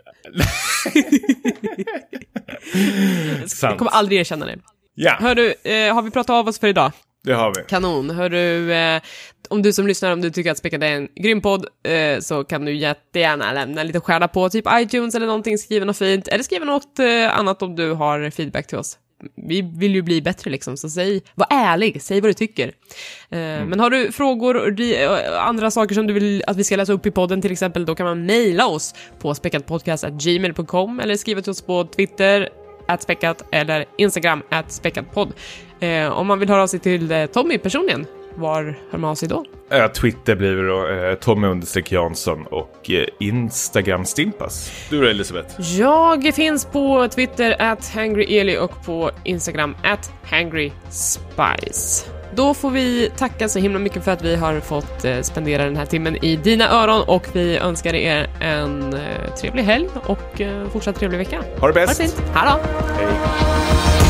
A: Jag kommer aldrig erkänna det.
B: Ja,
A: Hör du, eh, har vi pratat av oss för idag?
B: det har vi.
A: Kanon. Hör du, eh, om du som lyssnar, om du tycker att Späckad är en grym podd, eh, så kan du jättegärna lämna en liten stjärna på typ iTunes eller någonting, skriva något fint, eller skriva något eh, annat om du har feedback till oss. Vi vill ju bli bättre liksom, så säg, var ärlig, säg vad du tycker. Eh, Men har du frågor och och andra saker som du vill att vi ska läsa upp i podden till exempel, då kan man mejla oss på späckatpodcast.gmail.com eller skriva till oss på Twitter, späckat, eller Instagram, späckatpodd. Eh, om man vill höra av sig till eh, Tommy personligen, var hör man av sig då?
B: Eh, Twitter blir det då eh, Tommy understreck Jansson och eh, Instagram Stimpas. Du då Elisabeth?
A: Jag finns på Twitter, at hangryeli och på Instagram, at hangryspice. Då får vi tacka så himla mycket för att vi har fått eh, spendera den här timmen i dina öron och vi önskar er en eh, trevlig helg och fortsatt trevlig vecka.
B: Ha det
A: Ha det
B: bäst!
A: fint, hej då!
B: Hej.